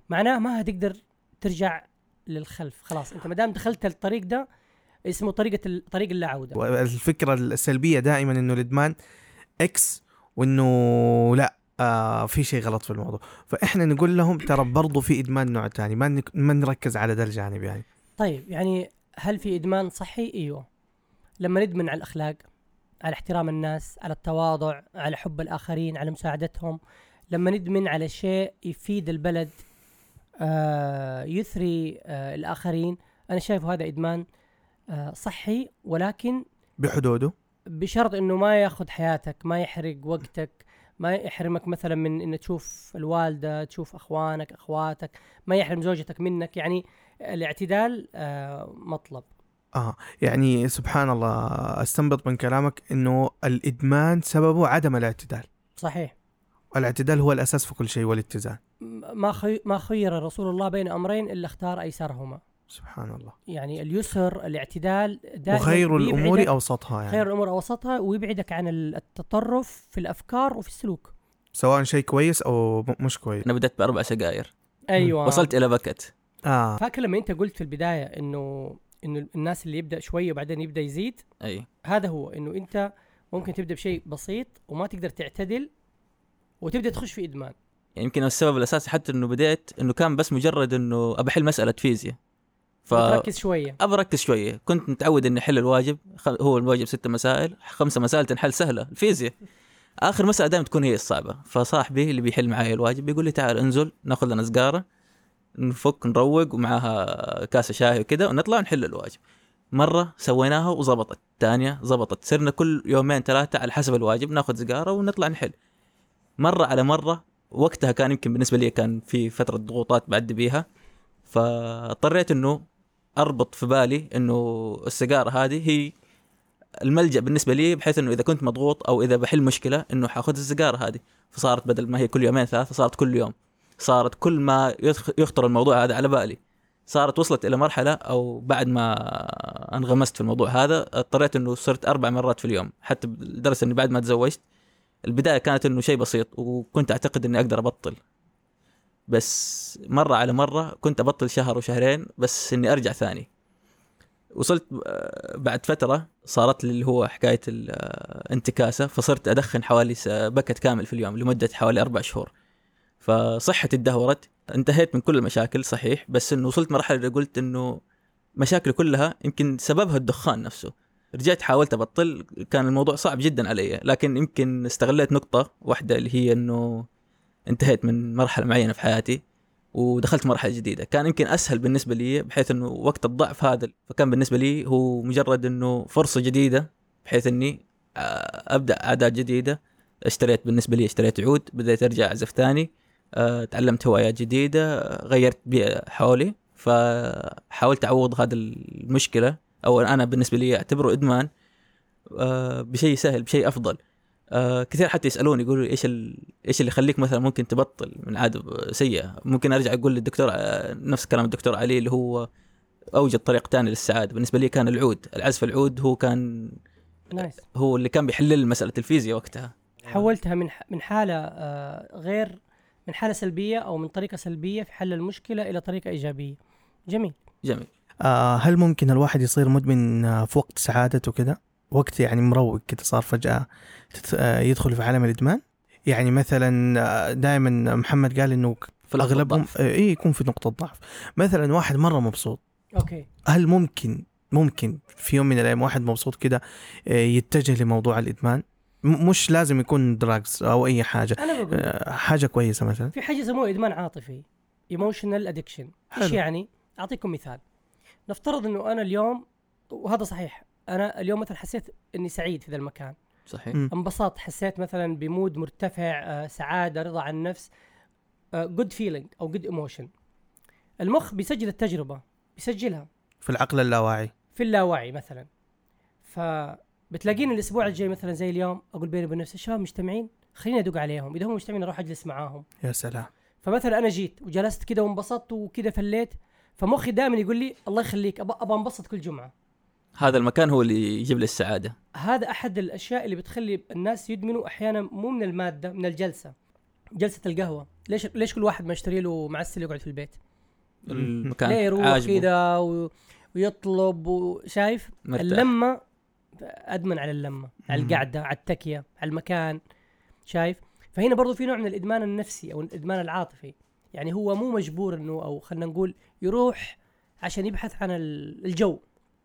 معناه ما هتقدر ترجع للخلف. خلاص أنت ما دام دخلت الطريق ده اسمه طريقة طريق اللا عوده والفكرة السلبية دائما إنه الإدمان X وإنه لا آه في شيء غلط في الموضوع فإحنا نقول لهم ترى برضو في إدمان نوع ثاني ما ما نركز على ده الجانب يعني طيب يعني هل في إدمان صحي؟ إيوه. لما ندمن على الأخلاق، على احترام الناس، على التواضع، على حب الآخرين، على مساعدتهم، لما ندمن على شيء يفيد البلد آه يثري آه الآخرين، أنا شايف هذا إدمان صحي ولكن بحدوده؟ بشرط إنه ما ياخذ حياتك ما يحرق وقتك ما يحرمك مثلا من ان تشوف الوالدة تشوف أخوانك أخواتك ما يحرم زوجتك منك. يعني الاعتدال آه، مطلب. آه يعني سبحان الله أستنبط من كلامك إنه الإدمان سببه عدم الاعتدال. صحيح. الاعتدال هو الأساس في كل شيء والاتزان. ما خي... ما خير رسول الله بين أمرين إلا اختار أيسرهما. سبحان الله. يعني اليسر الاعتدال دائما وخير الأمور أوسطها يعني. خير الأمور أوسطها ويبعدك عن التطرف في الأفكار وفي السلوك. سواء شيء كويس أو مش كويس. أنا بدأت بأربع سجاير أيوه. وصلت إلى بكت. آه. فاكر لما أنت قلت في البداية إنه إنه الناس اللي يبدأ شوية وبعدين يبدأ يزيد؟ أي. هذا هو إنه أنت ممكن تبدأ بشيء بسيط وما تقدر تعتدل وتبدأ تخش في إدمان. يعني يمكن السبب الأساسي حتى إنه بديت إنه كان بس مجرد إنه ابى احل مسألة فيزياء. ف تركز شوية. ابى أركز شوية. كنت متعود إني أحل الواجب. هو الواجب ست مسائل. خمسة مسائل تنحل سهلة. الفيزياء. آخر مسألة دائما تكون هي الصعبة. فصاحبي اللي بيحل معي الواجب بيقول لي تعال انزل ناخذ لنا سجارة نفك نروق ومعاها كاسة شاي وكذا ونطلع نحل الواجب. مرة سويناها وظبطت ثانية ظبطت صرنا كل يومين ثلاثة على حسب الواجب ناخذ سجارة ونطلع نحل. مرة على مرة وقتها كان يمكن بالنسبة لي كان في فترة ضغوطات بعدي بيها. فاضطريت إنه أربط في بالي إنه السيجارة هذه هي الملجأ بالنسبة لي بحيث إنه إذا كنت مضغوط أو إذا بحل مشكلة إنه حأخذ السيجارة هذه. فصارت بدل ما هي كل يومين ثلاثة صارت كل يوم. صارت كل ما يخطر الموضوع هذا على بالي. صارت وصلت إلى مرحلة أو بعد ما انغمست في الموضوع هذا اضطريت إنه صرت أربع مرات في اليوم. حتى لدرجه إني بعد ما تزوجت البداية كانت إنه شيء بسيط وكنت أعتقد إني أقدر أبطل. بس مرة على مرة كنت أبطل شهر وشهرين بس إني أرجع ثاني. وصلت آه، بعد فترة صارت لي اللي هو حكاية الانتكاسه فصرت أدخن حوالي بكت كامل في اليوم لمدة حوالي أربع شهور. فصحتي تدهورت انتهيت من كل المشاكل صحيح بس إنه وصلت مرحلة اللي قلت إنه مشاكلي كلها يمكن سببها الدخان نفسه. رجعت حاولت أبطل كان الموضوع صعب جدا علي لكن يمكن استغليت نقطة واحدة اللي هي إنه انتهيت من مرحلة معينة في حياتي ودخلت مرحلة جديدة. كان يمكن أسهل بالنسبة لي بحيث إنه وقت الضعف هذا فكان بالنسبة لي هو مجرد إنه فرصة جديدة بحيث إني آه، أبدأ عادات جديدة. اشتريت بالنسبة لي اشتريت عود بديت أرجع أعزف ثاني آه، تعلمت هوايات جديدة غيرت بيئة حولي فحاولت أعوض هذه المشكلة. أو أنا بالنسبة لي أعتبره إدمان آه، بشيء سهل بشيء أفضل. آه كثير حتى يسالوني يقولوا إيش ال... إيش اللي يخليك مثلا ممكن تبطل من عاده سيئة؟ ممكن أرجع أقول للدكتور آه، نفس كلام الدكتور علي اللي هو أوجد طريق ثاني للسعادة. بالنسبة لي كان العود العزف العود هو كان نايس هو اللي كان بيحل لي مسألة الفيزياء وقتها. حولتها من ح- من حالة آه، غير من حالة سلبية أو من طريقة سلبية في حل المشكلة إلى طريقة إيجابية. جميل. جميل. آه هل ممكن الواحد يصير مدمن آه، في وقت سعادته كده؟ وقت يعني مروق كده صار فجأة تت- آه، يدخل في عالم الإدمان. يعني مثلا دائما محمد قال إنه في اغلبهم. آه، اي يكون في نقطة ضعف مثلا واحد مرة مبسوط. okay. هل ممكن ممكن في يوم من الأيام واحد مبسوط كده آه، يتجه لموضوع الإدمان؟ مش لازم يكون drugs أو أي حاجة. أنا بقول آه، حاجة كويسة مثلا. في حاجة يسموها إدمان عاطفي emotional addiction إيش. يعني؟ أعطيكم مثال. نفترض إنه أنا اليوم وهذا صحيح. أنا اليوم مثلا حسيت إني سعيد في ذا المكان. صحيح. انبسطت حسيت مثلا ب mood مرتفع آه، سعادة رضا عن النفس good feeling أو good emotion المخ بيسجل التجربة بيسجلها. في العقل اللاواعي. في اللاوعي مثلا. فبتلاقيني الأسبوع الجاي مثلا زي اليوم أقول بيني وبين نفسي الشباب مجتمعين؟ خليني أدق عليهم. إذا هم مجتمعين أروح أجلس معاهم. يا سلام. فمثلا أنا جيت وجلست كده وانبسطت وكده فليت فمخي دائما يقول لي الله يخليك ابى ابى أنبسط كل جمعة. هذا المكان هو اللي يجيب لي السعادة. هذا أحد الأشياء اللي بتخلي الناس يدمنوا أحيانا مو من المادة من الجلسة. جلسة القهوة. ليش ليش كل واحد ما يشتري له معسل يقعد في البيت؟ المكان ليه يروح كذا و... ويطلب وشايف مرتاح. اللمة أدمن على اللمة على. القعدة على التكية على المكان شايف؟ فهنا برضو في نوع من الإدمان النفسي أو الإدمان العاطفي. يعني هو مو مجبور إنه أو خلينا نقول يروح عشان يبحث عن ال- الجو.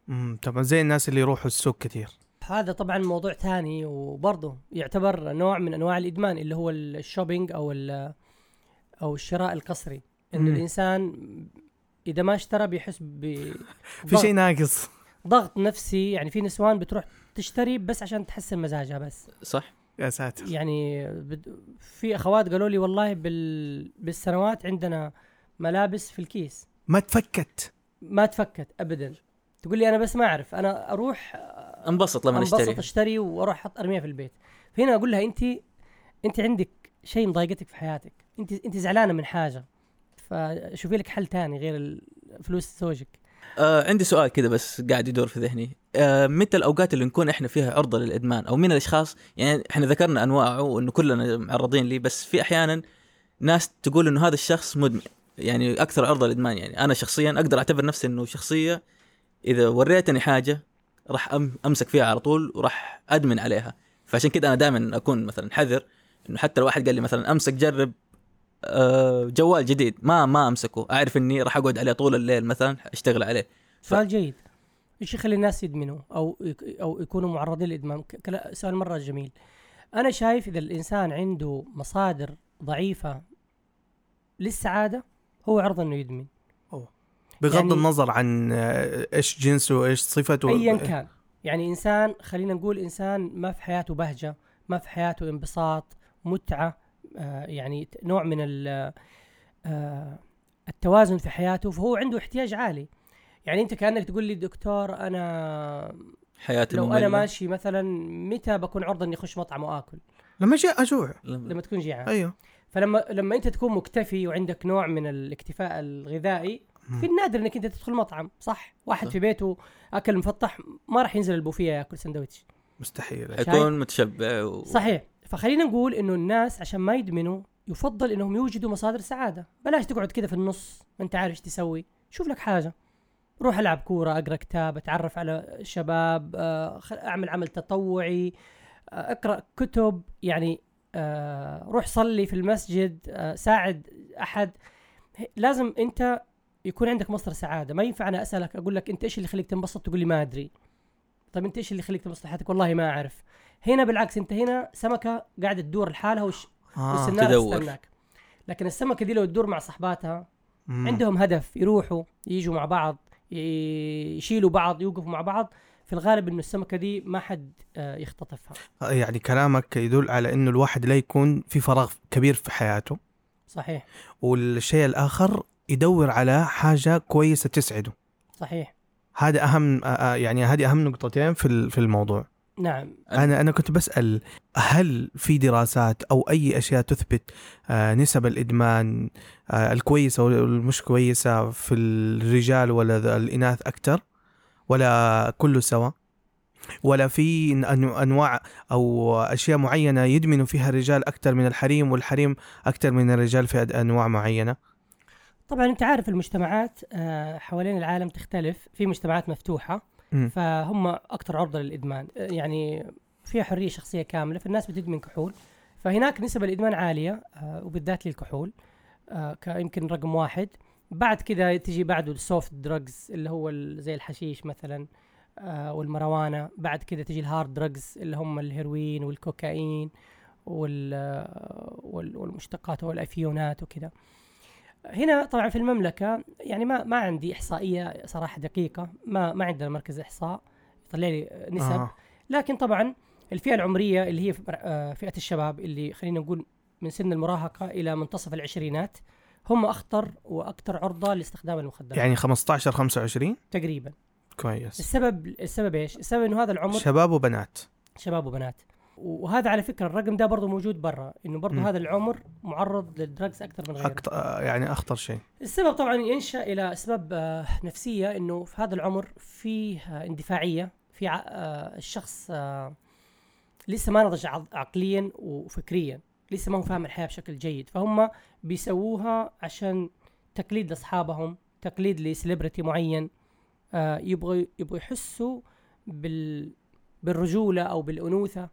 امم طبعا زي الناس اللي يروحوا السوق كثير. هذا طبعا موضوع ثاني وبرضه يعتبر نوع من أنواع الإدمان اللي هو الشوبينج أو ال- أو الشراء القسري انه مم. الإنسان إذا ما اشترى بيحس ب في شيء ناقص. ضغط نفسي يعني في نسوان بتروح تشتري بس عشان تحسن مزاجها بس. صح. يا ساتر. يعني بد- في أخوات قالوا لي والله بال بالسنوات عندنا ملابس في الكيس. ما تفكت. ما تفكت ابدا. تقول لي أنا بس ما أعرف أنا أروح انبسط لما انبسط أشتري اشتري وأروح أحط ارميها في البيت. فهنا أقول لها انت انت عندك شيء مضايقتك في حياتك. انت انت زعلانة من حاجة فشوفي لك حل تاني غير فلوس زوجك. آه عندي سؤال كذا بس قاعد يدور في ذهني. آه متى الأوقات اللي نكون إحنا فيها عرضة للإدمان؟ أو من الأشخاص؟ يعني إحنا ذكرنا أنواعه وإنه كلنا معرضين ليه بس في أحيانا ناس تقول إنه هذا الشخص مدمن. يعني أكثر عرضة للإدمان يعني. أنا شخصيا أقدر أعتبر نفسي إنه شخصية إذا وريتني حاجة راح أمسك فيها على طول وراح أدمن عليها. فعشان كده أنا دائما أكون مثلا حذر إنه حتى لو واحد قال لي مثلا أمسك جرب آه، جوال جديد. ما ما أمسكه. أعرف إني راح أقعد عليه طول الليل مثلا أشتغل عليه. سؤال جيد. إيش يخلي الناس يدمنوا أو أو يكونوا معرضين للإدمان؟ سؤال مرة جميل. أنا شايف إذا الإنسان عنده مصادر ضعيفة للسعادة هو عرضه إنه يدمن. بغض يعني- النظر عن إيش جنسه إيش صفته. ايا كان. يعني إنسان خلينا نقول إنسان ما في حياته بهجة ما في حياته انبساط متعة آه يعني نوع من آه التوازن في حياته فهو عنده احتياج عالي. يعني أنت كأنك تقول لي دكتور أنا حياتي لو مملة. أنا ماشي مثلا متى بكون عرضة إني أخش مطعم وآكل؟ لما جاء أجوع. لما- لما تكون جيعان. أيوه. فلما لما أنت تكون مكتفي وعندك نوع من الاكتفاء الغذائي في النادر إنك أنت تدخل مطعم صح؟ واحد صح. في بيته أكل مفطح ما راح ينزل البوفيه ياكل سندويتش مستحيل. حيكون متشبع و... صحيح. فخلينا نقول إنه الناس عشان ما يدمنوا يفضل إنهم يوجدوا مصادر سعادة. بلاش تقعد كده في النص ما أنت عارف إيش تسوي. شوف لك حاجة. روح ألعب كورة أقرأ كتاب أتعرف على شباب آه، أعمل عمل تطوعي آه، أقرأ كتب. يعني آه، روح صلي في المسجد ساعد أحد. لازم أنت يكون عندك مصدر سعادة. ما ينفع أنا أسألك أقول لك أنت إيش اللي يخليك تنبسط؟ تقول لي ما أدري. طيب أنت إيش اللي يخليك تنبسط حياتك والله ما أعرف. هنا بالعكس أنت هنا سمكة قاعدة تدور لحالها وش آه. تدور. تستناك. لكن السمكة دي لو تدور مع صحباتها مم. عندهم هدف يروحوا يجوا مع بعض يشيلوا بعض يوقفوا مع بعض. في الغالب إنه السمكة دي ما حد آه، يختطفها. يعني كلامك يدل على إنه الواحد لا يكون في فراغ كبير في حياته. صحيح. والشيء الآخر يدور على حاجة كويسة تسعده. صحيح. هذا أهم آه، آه، يعني هذه أهم نقطتين في في الموضوع. نعم. أنا أنا كنت بسأل هل في دراسات أو أي أشياء تثبت آه، نسب الإدمان الكويسة والمش كويسة في الرجال ولا الإناث أكثر ولا كله سوا؟ ولا في أنواع أو أشياء معينة يدمنوا فيها الرجال أكثر من الحريم والحريم أكثر من الرجال في أنواع معينة؟ طبعا أنت عارف المجتمعات آه، حوالين العالم تختلف في مجتمعات مفتوحة. فهم أكثر عرضة للإدمان. آه، يعني فيها حرية شخصية كاملة فالناس بتدمن كحول. فهناك نسب الادمان عالية آه، وبالذات للكحول يمكن رقم واحد. بعد كذا تجي بعده ال soft drugs اللي هو زي الحشيش مثلا والماريوانا. بعد كذا تجي ال hard drugs اللي هم الهيروين والكوكايين وال وال- والمشتقات والأفيونات وكذا هنا طبعا في المملكة يعني ما ما عندي إحصائية صراحة دقيقة ما ما عندنا مركز إحصاء يطلع لي نسب. آه. لكن طبعا الفئة العمرية اللي هي آه، فئة الشباب اللي خلينا نقول من سن المراهقة إلى منتصف العشرينات هم أخطر وأكثر عرضة لاستخدام المخدرات. يعني 15 25 تقريبا. كويس. السبب السبب إيش؟ السبب إنه هذا العمر شباب وبنات. شباب وبنات. وهذا على فكرة الرقم ده برضه موجود برا إنه برضه. هذا العمر معرض للدراجز أكثر من غيره. أكتر يعني أخطر شيء. السبب طبعا ينشأ إلى اسباب آه، نفسية إنه في هذا العمر فيه آه، اندفاعية في آه، الشخص آه، لسه ما نضج عق- عقليا وفكريا لسه ما هو فاهم الحياة بشكل جيد. فهم بيسووها عشان تقليد لأصحابهم تقليد ل celebrity معين آه، يبغوا يبغوا يحسوا بال بالرجولة أو بالأنوثة.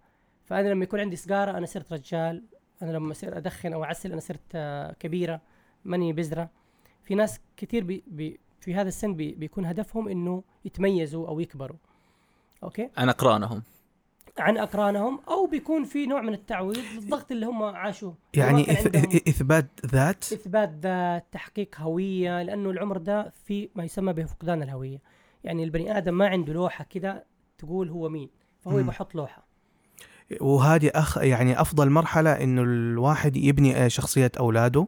فأنا لما يكون عندي سيجارة أنا صرت رجال أنا لما اصير أدخن أو أعسل أنا صرت آه، كبيرة ماني بزرة في ناس كثير بي بي في هذا السن بي بيكون هدفهم إنه يتميزوا أو يكبروا. أوكي؟ عن أقرانهم. عن أقرانهم أو بيكون في نوع من التعويض للضغط اللي هم عاشوه. يعني إث... إثبات ذات؟ إثبات ذات تحقيق هوية لأنه العمر ده في ما يسمى بفقدان الهوية. يعني البني آدم ما عنده لوحة كده تقول هو مين فهو. يبغى يحط لوحة. وهذه أخ يعني أفضل مرحلة إنه الواحد يبني آه، شخصية أولاده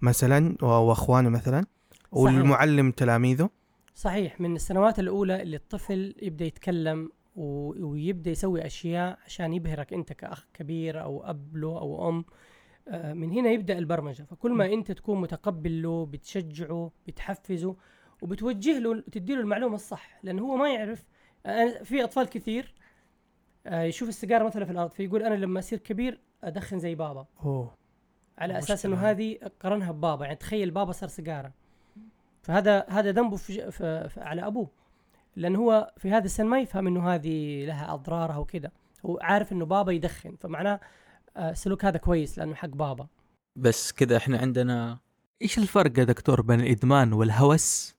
مثلا وأخوانه مثلا والمعلم تلاميذه. صحيح من السنوات الأولى اللي الطفل يبدأ يتكلم و- ويبدأ يسوي أشياء عشان يبهرك أنت كأخ كبير أو أب له أو أم آه، من هنا يبدأ البرمجة. فكل ما أنت تكون متقبل له بتشجعه بتحفزه وبتوجه له تدي له المعلومة الصح لأنه هو ما يعرف. في أطفال كثير يشوف السيجارة مثلا في الأرض فيقول أنا لما أصير كبير أدخن زي بابا. أوه. على أساس إنه هذه قرنها ببابا يعني تخيل بابا صار سيجارة. فهذا هذا ذنبه في في في على أبوه. لأن هو في هذا السن ما يفهم إنه هذه لها أضرارها وكذا. هو عارف إنه بابا يدخن فمعناه آه، السلوك هذا كويس لأنه حق بابا. بس كذا إحنا عندنا إيش الفرق يا دكتور بين الإدمان والهوس؟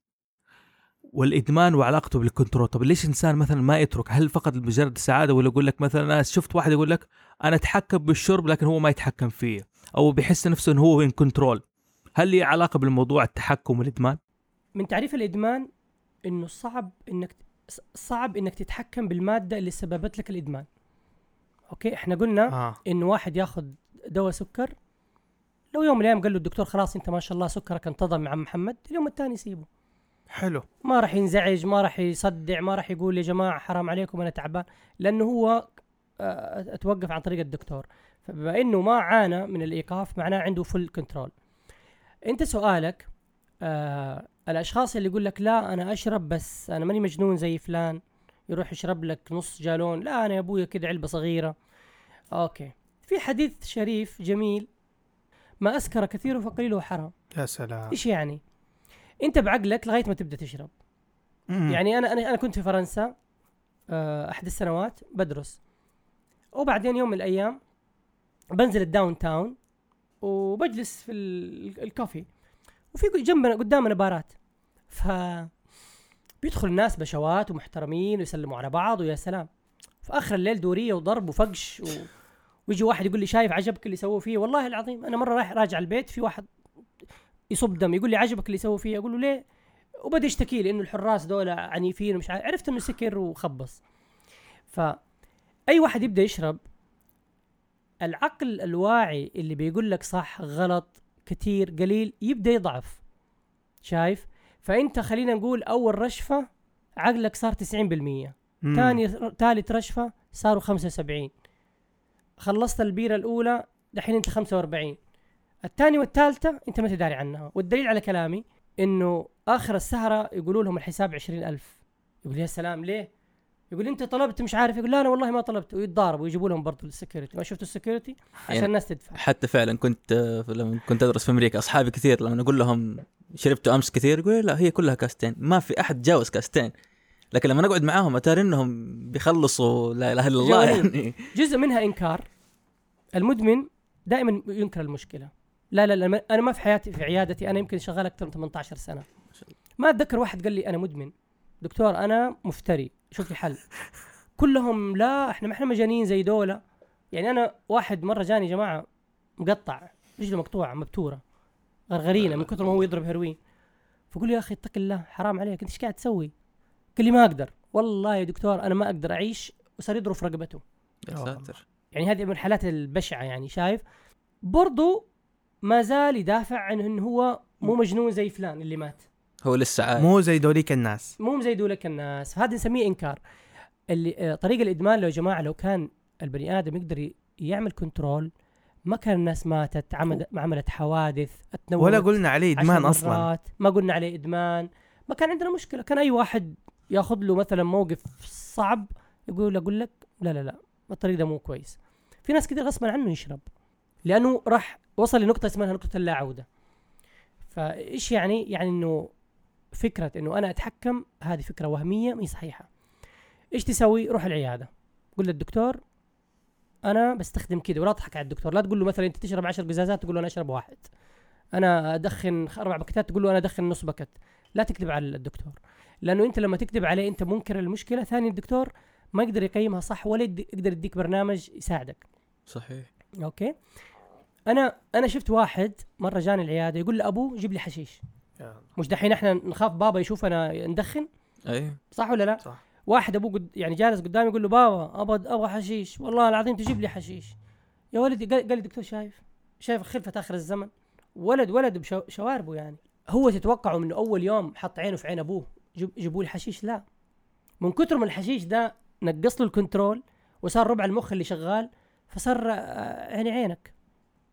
والإدمان وعلاقته بالكنترول. طب ليش إنسان مثلا ما يترك؟ هل فقط مجرد السعادة ولا يقول لك مثلا أنا شفت واحد يقول لك أنا أتحكم بالشرب لكن هو ما يتحكم فيه أو بيحس نفسه إنه هو in control هل لي علاقة بالموضوع التحكم والإدمان؟ من تعريف الإدمان إنه صعب إنك صعب إنك تتحكم بالمادة اللي سببت لك الإدمان. أوكي؟ إحنا قلنا آه. انه واحد ياخذ دواء سكر لو يوم من الأيام قال له الدكتور خلاص أنت ما شاء الله سكرك انتظم مع محمد اليوم الثاني يسيبه. حلو. ما راح ينزعج ما راح يصدع ما راح يقول يا جماعة حرام عليكم أنا تعبان. لأنه هو آه، أتوقف عن طريق الدكتور. فبما إنه ما عانى من الإيقاف معناه عنده full control أنت سؤالك آه الأشخاص اللي يقول لك لا أنا أشرب بس أنا ماني مجنون زي فلان يروح يشرب لك نص جالون لا أنا يا ابويا كده علبة صغيرة. أوكي. في حديث شريف جميل ما اسكر كثير فقليله حرام يا سلام. إيش يعني؟ انت بعقلك لغاية ما تبدأ تشرب. مم. يعني أنا أنا أنا كنت في فرنسا آه، أحد السنوات بدرس. وبعدين يوم من الأيام بنزل ال downtown وبجلس في ال- الكافي. وفي جنبنا قدامنا بارات. ف بيدخل الناس بشوات ومحترمين ويسلموا على بعض ويا سلام. في آخر الليل دورية وضرب وفقش و... ويجي واحد يقول لي شايف عجبك اللي سووه فيه؟ والله العظيم أنا مرة رايح راجع البيت في واحد يصب دم يقول لي عجبك اللي سووه فيه؟ أقول له ليه؟ وبدأ يشتكي لي إنه الحراس دول عنيفين ومش عارف عرفت إنه سكر وخبص. ف أي واحد يبدأ يشرب العقل الواعي اللي بيقول لك صح غلط كتير قليل يبدأ يضعف. شايف؟ فأنت خلينا نقول أول رشفة عقلك صار 90% مم. ثاني ثالث رشفة صاروا 75 خلصت البيرة الأولى دحين أنت 45 الثاني والثالثة أنت ما تداري عنها. والدليل على كلامي إنه آخر السهرة يقولوا لهم الحساب 20000 يقول يا سلام ليه؟ يقول أنت طلبت مش عارف. يقول لا أنا والله ما طلبت. ويتضاربوا ويجيبوا لهم برضه ال security. ما شفتوا ال security؟ عشان يعني الناس تدفع. حتى فعلا كنت لما كنت أدرس في أمريكا أصحابي كثير لما أقول لهم شربتوا أمس كثير يقولوا لا هي كلها كاستين. ما في أحد جاوز كاستين. لكن لما نقعد معاهم أتاري إنهم بيخلصوا لا إله إلا الله. يعني. جزء منها إنكار. المدمن دائما ينكر المشكلة. لا لا لا أنا ما في حياتي في عيادتي أنا يمكن شغال أكثر من 18 سنة. ما أتذكر واحد قال لي أنا مدمن. دكتور أنا مفتري. شوف لي حل كلهم لا إحنا ما إحنا مجانين زي دولة يعني أنا واحد مرة جاني جماعة مقطع رجله مقطوعه مبتورة غرغرينة من كثر ما هو يضرب هيروين فقول يا أخي اتق الله حرام عليك أنت إيش قاعد تسوي؟ قال لي ما أقدر. والله يا دكتور أنا ما أقدر أعيش وصار يضرب في رقبته. يا ساتر. يعني هذه من الحالات البشعة يعني شايف؟ برضو ما زال يدافع عن انه هو مو مجنون زي فلان اللي مات. هو لسه عايش. مو زي دوليك الناس. مو زي دولك الناس. هذا نسميه إنكار. اللي آه، طريق الإدمان لو يا جماعة لو كان البني آدم يقدر يعمل control ما كان الناس ماتت عملت عملت حوادث اتنوت ولا قلنا عليه إدمان أصلا. ما قلنا عليه إدمان. ما كان عندنا مشكلة. كان أي واحد ياخذ له مثلا موقف صعب يقول أقول لك لا لا لا الطريق ده مو كويس. في ناس كثير غصبا عنه يشرب. لأنه راح وصل لنقطة اسمها نقطة اللا عوده فإيش يعني؟ يعني إنه فكرة إنه أنا أتحكم هذه فكرة وهمية ما هي صحيحة. إيش تسوي؟ روح العيادة. قول للدكتور أنا بستخدم كذا ولا تضحك على الدكتور. لا تقول له مثلا أنت تشرب 10 قزازات تقول له أنا أشرب واحد. أنا أدخن أربع باكيتات تقول له أنا أدخن نص packet لا تكذب على الدكتور. لأنه أنت لما تكذب عليه أنت منكر المشكلة. ثاني الدكتور ما يقدر يقيمها صح ولا يقدر يديك برنامج يساعدك. صحيح. أوكي؟ أنا أنا شفت واحد مرة جاني العيادة يقول لأبوه جيب لي حشيش. مش دحين إحنا نخاف بابا يشوفنا ندخن؟ أيوه صح ولا لا؟ صح. واحد أبوه قد يعني جالس قدامي يقول له بابا أبغى أبغى حشيش. والله العظيم تجيب لي حشيش. يا ولدي قال قال لي دكتور شايف؟ شايف خلفة آخر الزمن. ولد ولد بشواربه يعني. هو تتوقعوا من أول يوم حط عينه في عين أبوه جيب جيبوا لي حشيش؟ لا. من كثر من الحشيش ده نقص له الكنترول وصار ربع المخ اللي شغال فصار آه، عيني عينك.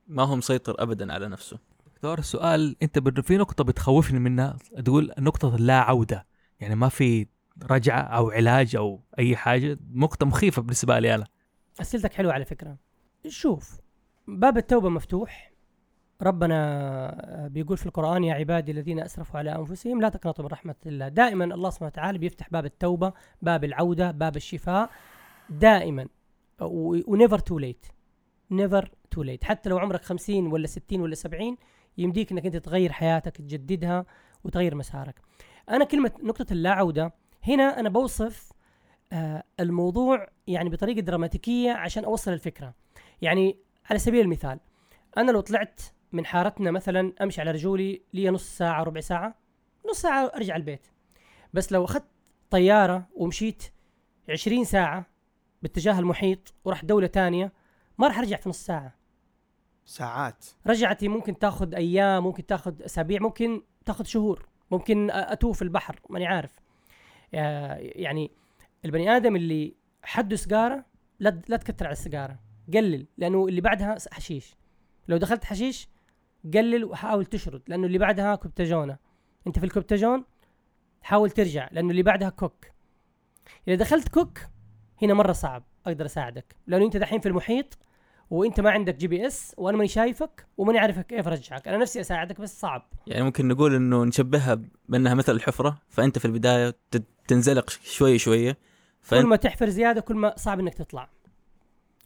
ما هو مسيطر ابدا على نفسه. دكتور السؤال أنت في نقطة بتخوفني منها تقول نقطة لا عودة. يعني ما في رجعة أو علاج أو أي حاجة نقطة مخيفة بالنسبة لي أنا. أسئلتك حلوة على فكرة. شوف باب التوبة مفتوح. ربنا بيقول في القرآن يا عبادي الذين أسرفوا على أنفسهم لا تقنطوا من رحمة الله. دائما الله سبحانه وتعالى بيفتح باب التوبة باب العودة باب الشفاء. دائما. و never too late never too late حتى لو عمرك 50 ولا 60 ولا 70 يمديك إنك أنت تغير حياتك تجددها وتغير مسارك. أنا كلمة نقطة اللا عوده هنا أنا بوصف آه الموضوع يعني بطريقة دراماتيكية عشان أوصل الفكرة. يعني على سبيل المثال أنا لو طلعت من حارتنا مثلا أمشي على رجولي لي نص ساعة ربع ساعة نص ساعة أرجع البيت. بس لو أخذت طيارة ومشيت 20 ساعة باتجاه المحيط ورحت دولة تانية ما راح أرجع في نص ساعة. ساعات. رجعتي ممكن تاخذ أيام ممكن تاخذ أسابيع ممكن تاخذ شهور ممكن أتوه في البحر ماني عارف. آه، يعني البني آدم اللي حده سيجاره لا لا تكتر على السيجاره قلل لأنه اللي بعدها حشيش. لو دخلت حشيش قلل وحاول تشرد لأنه اللي بعدها كوبتاجونه. أنت في الكوبتاجون حاول ترجع لأنه اللي بعدها كوك. إذا دخلت كوك هنا مرة صعب أقدر أساعدك. لأنه أنت دحين في المحيط وانت ما عندك GPS وأنا ماني شايفك وماني عارفك كيف ارجعك أنا نفسي أساعدك بس صعب. يعني ممكن نقول إنه نشبهها بأنها مثل الحفرة فأنت في البداية تنزلق شوي شوية كل فانت ما تحفر زيادة كل ما صعب إنك تطلع.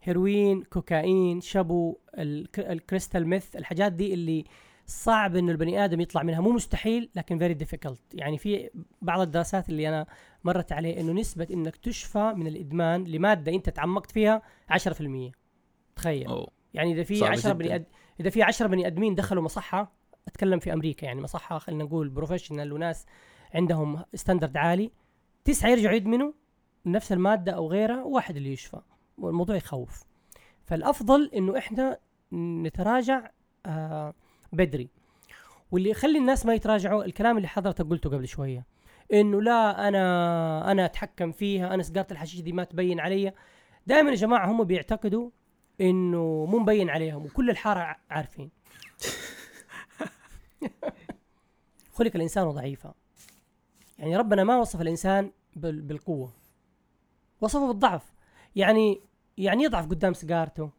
هيروين كوكايين شابو الك- ال crystal meth الحاجات دي اللي صعب إنه البني آدم يطلع منها. مو مستحيل لكن very difficult يعني في بعض الدراسات اللي أنا مرت عليه إنه نسبة إنك تشفى من الإدمان لمادة أنت تعمقت فيها 10% تخيل. أوه. يعني إذا في صعب 10 بني. أد... إذا في 10 بني آدمين دخلوا مصحة أتكلم في أمريكا يعني مصحة خلينا نقول professional وناس عندهم standard عالي تسعة يرجعوا يدمنوا نفس المادة أو غيرها واحد اللي يشفى. والموضوع يخوف. فالأفضل إنه إحنا نتراجع آه بدري. واللي يخلي الناس ما يتراجعوا الكلام اللي حضرتك قلته قبل شوية. إنه لا أنا أنا أتحكم فيها أنا سيجاره الحشيش دي ما تبين علي. دائما يا جماعة هم بيعتقدوا إنه مو مبين عليهم وكل الحارة عارفين. *laughs* خلق الإنسان ضعيفا. يعني ربنا ما وصف الإنسان بال- بالقوة. وصفه بالضعف. يعني يعني يضعف قدام سيجارته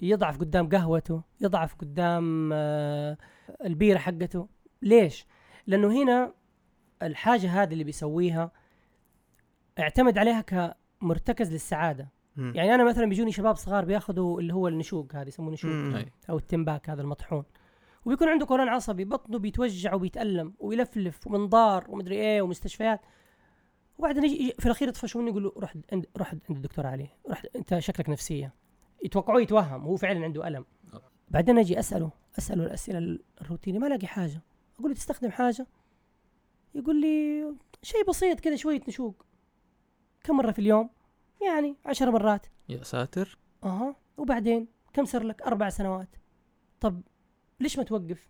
يضعف قدام قهوته يضعف قدام آه، البيرة حقته. ليش؟ لأنه هنا الحاجة هذه اللي بيسويها اعتمد عليها كمرتكز للسعادة. مم. يعني أنا مثلا بيجوني شباب صغار بياخذوا اللي هو النشوق هذا يسمونه نشوق. مم. أو التنباك هذا المطحون. وبيكون عنده قولون عصبي بطنه بيتوجع وبيتألم ويلفلف ومنظار ومدري إيه ومستشفيات. وبعدين يجي في الأخير يطفش مني يقول له روح عند روح عند الدكتور علي روح أنت شكلك نفسية. يتوقعوه يتوهم هو فعلا عنده ألم. بعدين أجي أسأله أسأله الأسئلة الروتينية ما ألاقي حاجة. أقول له تستخدم حاجة؟ يقول لي شيء بسيط كذا شوية نشوق. كم مرة في اليوم؟ يعني عشر مرات. يا ساتر. أها. وبعدين كم صار لك؟ أربع سنوات. طب ليش ما توقف؟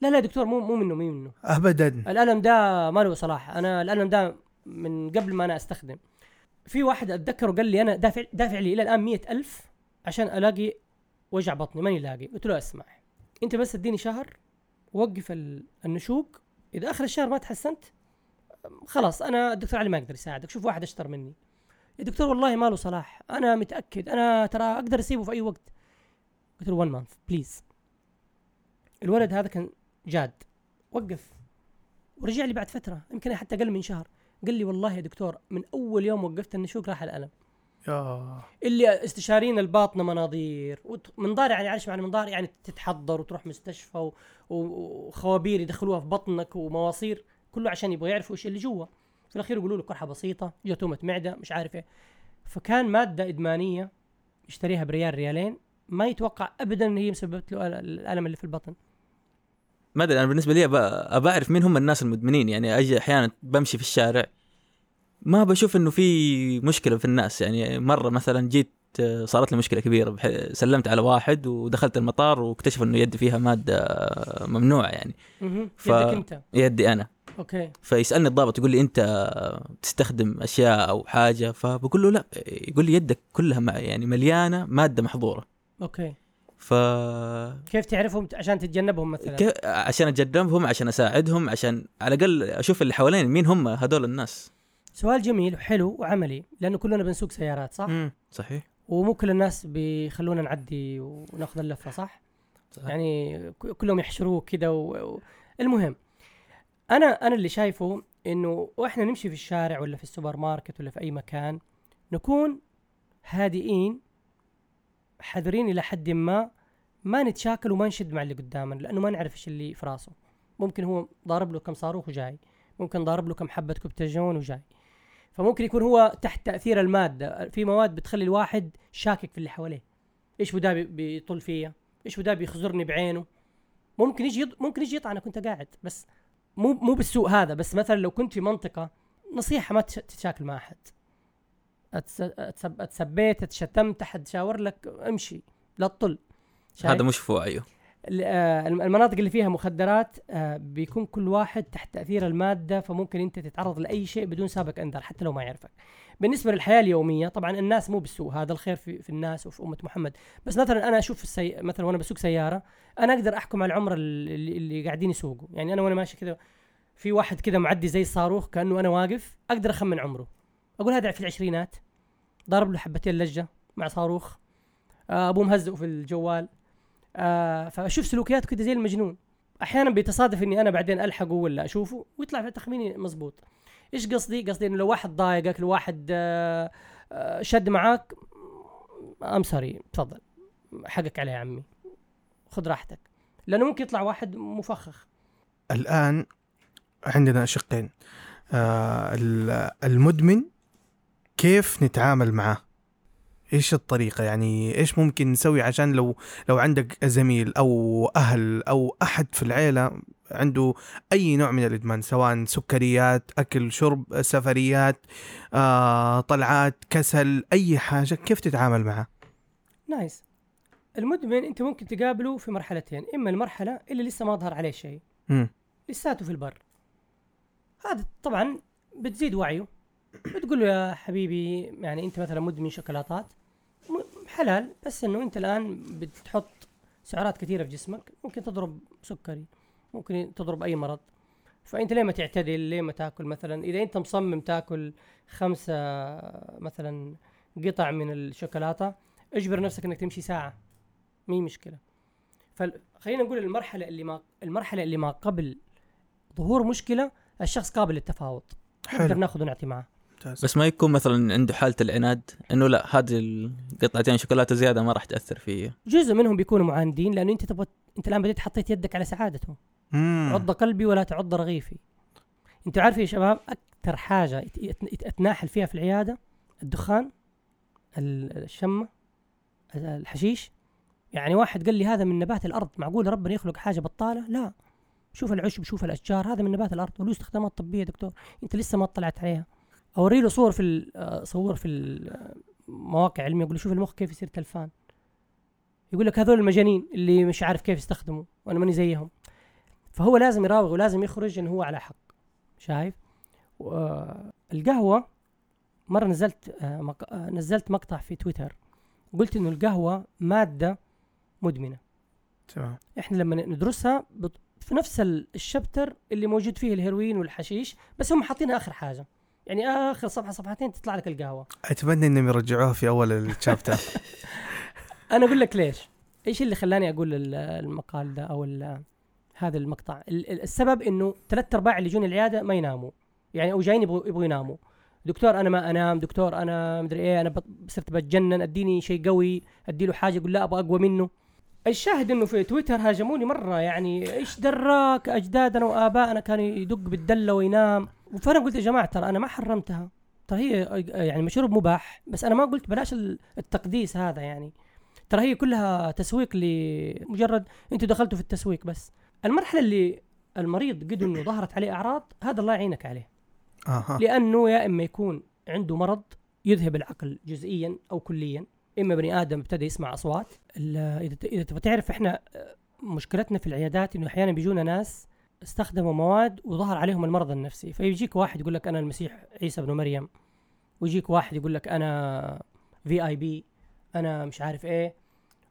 لا لا يا دكتور مو مو منه مو منه. ابدا. الألم ده ما له صلاح. أنا الألم ده من قبل ما أنا أستخدم. في واحد أتذكره قال لي أنا دافع دافع لي إلى الآن مئة ألف عشان ألاقي وجع بطني. ماني لاقي. قلت له أسمع. أنت بس اديني شهر وقف ال- النشوق. إذا آخر الشهر ما تحسنت خلاص أنا الدكتور علي ما يقدر يساعدك. شوف واحد أشطر مني. يا دكتور والله ما له صلاح. أنا متأكد. أنا ترى أقدر أسيبه في أي وقت. قلت له 1 month please الولد هذا كان جاد. وقف. ورجع لي بعد فترة. يمكن حتى أقل من شهر. قال لي والله يا دكتور من أول يوم وقفت النشوق راح الألم. يا. اللي استشارين الباطنه مناظير. منظار يعني عارف معنى منظار يعني تتحضر وتروح مستشفى و- وخوابير يدخلوها في بطنك ومواصير. كله عشان يبغوا يعرفوا إيش اللي جوا. في الأخير يقولوا له قرحة بسيطة جاتومه معدة مش عارف إيه. فكان مادة إدمانية يشتريها بريال ريالين ما يتوقع ابدا إن هي مسببت له أل- الألم اللي في البطن. ما أدري أنا بالنسبة لي أبى أعرف مين هم الناس المدمنين. يعني أجي أحيانا بمشي في الشارع ما بشوف إنه في مشكلة في الناس. يعني مرة مثلا جيت صارت لي مشكلة كبيرة سلمت على واحد ودخلت المطار واكتشف إنه يدي فيها مادة ممنوعة يعني. ف- يدك أنت. يدي أنا. okay. فيسألني الضابط يقول لي أنت تستخدم أشياء أو حاجة؟ فبقول له لا يقول لي يدك كلها مع يعني مليانة مادة محظورة. okay. ف كيف تعرفهم عشان تتجنبهم مثلا؟ ك... عشان أتجنبهم عشان أساعدهم عشان على الأقل أشوف اللي حوالين مين هم هذول الناس؟ سؤال جميل وحلو وعملي لأنه كلنا بنسوق سيارات صح؟ مم. صحيح. ومو كل الناس بيخلونا نعدي وناخذ اللفة صح؟ صح. يعني كلهم يحشروك كذا. و... المهم أنا أنا اللي شايفه إنه وإحنا نمشي في الشارع ولا في السوبر ماركت ولا في أي مكان نكون هادئين حذرين إلى حد ما ما نتشاكل وما نشد مع اللي قدامنا لأنه ما نعرف إيش اللي في راسه. ممكن هو ضارب له كم صاروخ وجاي ممكن ضارب له كم حبة كبتاجون وجاي. فممكن يكون هو تحت تأثير المادة في مواد بتخلي الواحد شاكك في اللي حواليه. إيش بدا بي- بيطل فيا؟ إيش بدا بيخزرني بعينه؟ ممكن يجي. ممكن يجي يطعنك وأنت قاعد بس مو مو بالسوء هذا بس مثلا لو كنت في منطقة نصيحة ما تش- تتشاكل مع أحد. أتسب... أتسبيت أتشتمت أحد شاور لك امشي لا تطل؟ هذا مش وعيه ال- آه، الم- المناطق اللي فيها مخدرات آه، بيكون كل واحد تحت تأثير المادة فممكن أنت تتعرض لأي شيء بدون سابق إنذار حتى لو ما يعرفك. بالنسبة للحياة اليومية طبعا الناس مو بالسوء هذا الخير في, في الناس وفي أمة محمد. بس مثلا أنا أشوف السي... مثلا وأنا بسوق سيارة أنا أقدر أحكم على العمر اللي, اللي قاعدين يسوقوا. يعني أنا وأنا ماشي كذا في واحد كذا معدي زي الصاروخ كأنه أنا واقف أقدر أخمن عمره. أقول هذا في العشرينات ضارب له حبتين لجة مع صاروخ آه، أبوه مهزئه في الجوال آه فأشوف سلوكياته كده زي المجنون. أحيانا بيتصادف إني أنا بعدين ألحقه ولا أشوفه ويطلع في تخميني مزبوط إيش قصدي؟ قصدي انه لو واحد ضايقك لو واحد آه آه شد معاك ام سوري تفضل. حقك عليه يا عمي. خذ راحتك. لأنه ممكن يطلع واحد مفخخ. الآن عندنا شقين. آه ال- المدمن كيف نتعامل معاه إيش الطريقة؟ يعني إيش ممكن نسوي عشان لو لو عندك زميل أو أهل أو أحد في العيلة عنده أي نوع من الإدمان سواء سكريات أكل شرب سفريات آه طلعات كسل أي حاجة كيف تتعامل معاه نايس. المدمن أنت ممكن تقابله في مرحلتين إما المرحلة اللي لسه ما ظهر عليه شيء. لساته في البر. هذا طبعا بتزيد وعيه. بتقول له يا حبيبي يعني أنت مثلا مدمن شوكولاتات حلال بس إنه أنت الآن بتحط سعرات كثيرة في جسمك ممكن تضرب سكري. ممكن تضرب أي مرض. فأنت ليه ما تعتدل؟ ليه ما تاكل مثلا؟ إذا أنت مصمم تاكل خمسة مثلا قطع من الشوكولاتة اجبر نفسك إنك تمشي ساعة. مي مشكلة. فخلينا نقول المرحلة اللي ما المرحلة اللي ما قبل ظهور مشكلة الشخص قابل للتفاوض. نقدر ناخذ ونعطي معاه ممتاز. بس ما يكون مثلا عنده حالة العناد إنه لا هذه القطعتين شوكولاتة زيادة ما راح تأثر فيه. جزء منهم بيكونوا معاندين لأنه أنت تبغى أنت الآن بديت حطيت يدك على سعادتهم. مم. عض قلبي ولا تعض رغيفي. انت عارف يا شباب أكثر حاجة اتناحل فيها في العيادة؟ الدخان ال- الشمة ال- الحشيش. يعني واحد قال لي هذا من نبات الأرض معقول ربنا يخلق حاجة بطالة؟ لا. شوف العشب شوف الأشجار هذا من نبات الأرض. وله استخدامات طبية دكتور. انت لسه ما اطلعت عليها. أوري له صور في آه، صور في المواقع العلميه يقول له شوف المخ كيف يصير تلفان. يقول لك هذول المجانين اللي مش عارف كيف يستخدموا وأنا ماني زيهم. فهو لازم يراوغ ولازم يخرج انه هو على حق. شايف؟ و- القهوة مرة نزلت آه، آه، نزلت مقطع في تويتر. قلت إنه القهوة مادة مدمنة. تمام. إحنا لما ندرسها في نفس ال- الشابتر اللي موجود فيه الهيروين والحشيش بس هم حاطينها آخر حاجة. يعني آخر صفحة صفحتين تطلع لك القهوة. أتمنى إنهم يرجعوها في أول الشابتر. *laughs* أنا أقول لك ليش. إيش اللي خلاني أقول ال- المقال ده أو هذا المقطع. ال- ال- السبب إنه ثلاث أرباع اللي يجون العيادة ما يناموا. يعني أو جايين يبغوا يبغوا يناموا. دكتور أنا ما أنام دكتور أنا مدري إيه أنا صرت بتجنن أديني شيء قوي ادي له حاجة أقول لا أبغى أقوى منه. الشاهد إنه في تويتر هاجموني مرة يعني إيش دراك أجدادنا وآبائنا كانوا يدق بالدلة وينام. فانا قلت يا جماعة ترى أنا ما حرمتها. ترى هي يعني مشروب مباح بس أنا ما قلت بلاش ال- التقديس هذا يعني. ترى هي كلها تسويق لمجرد أنتوا دخلتوا في التسويق بس. المرحلة اللي المريض قد إنه ظهرت عليه أعراض هذا الله يعينك عليه. أها. لأنه يا إما يكون عنده مرض يذهب العقل جزئيا أو كليا إما بني آدم ابتدى يسمع أصوات. إذا تبغى تعرف إحنا آه، مشكلتنا في العيادات إنه أحيانا بيجونا ناس استخدموا مواد وظهر عليهم المرض النفسي. فيجيك واحد يقول لك أنا المسيح عيسى ابن مريم ويجيك واحد يقول لك أنا في اي بي أنا مش عارف إيه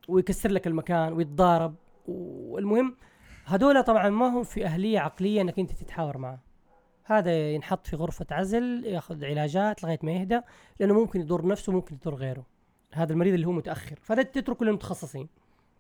ويكسر لك المكان ويتضارب. والمهم هذول طبعا ما هم في أهلية عقلية إنك أنت تتحاور معه. هذا ينحط في غرفة عزل ياخذ علاجات لغاية ما يهدى لأنه ممكن يضر نفسه ممكن يضر غيره. هذا المريض اللي هو متأخر. فهذا تتركه للمتخصصين.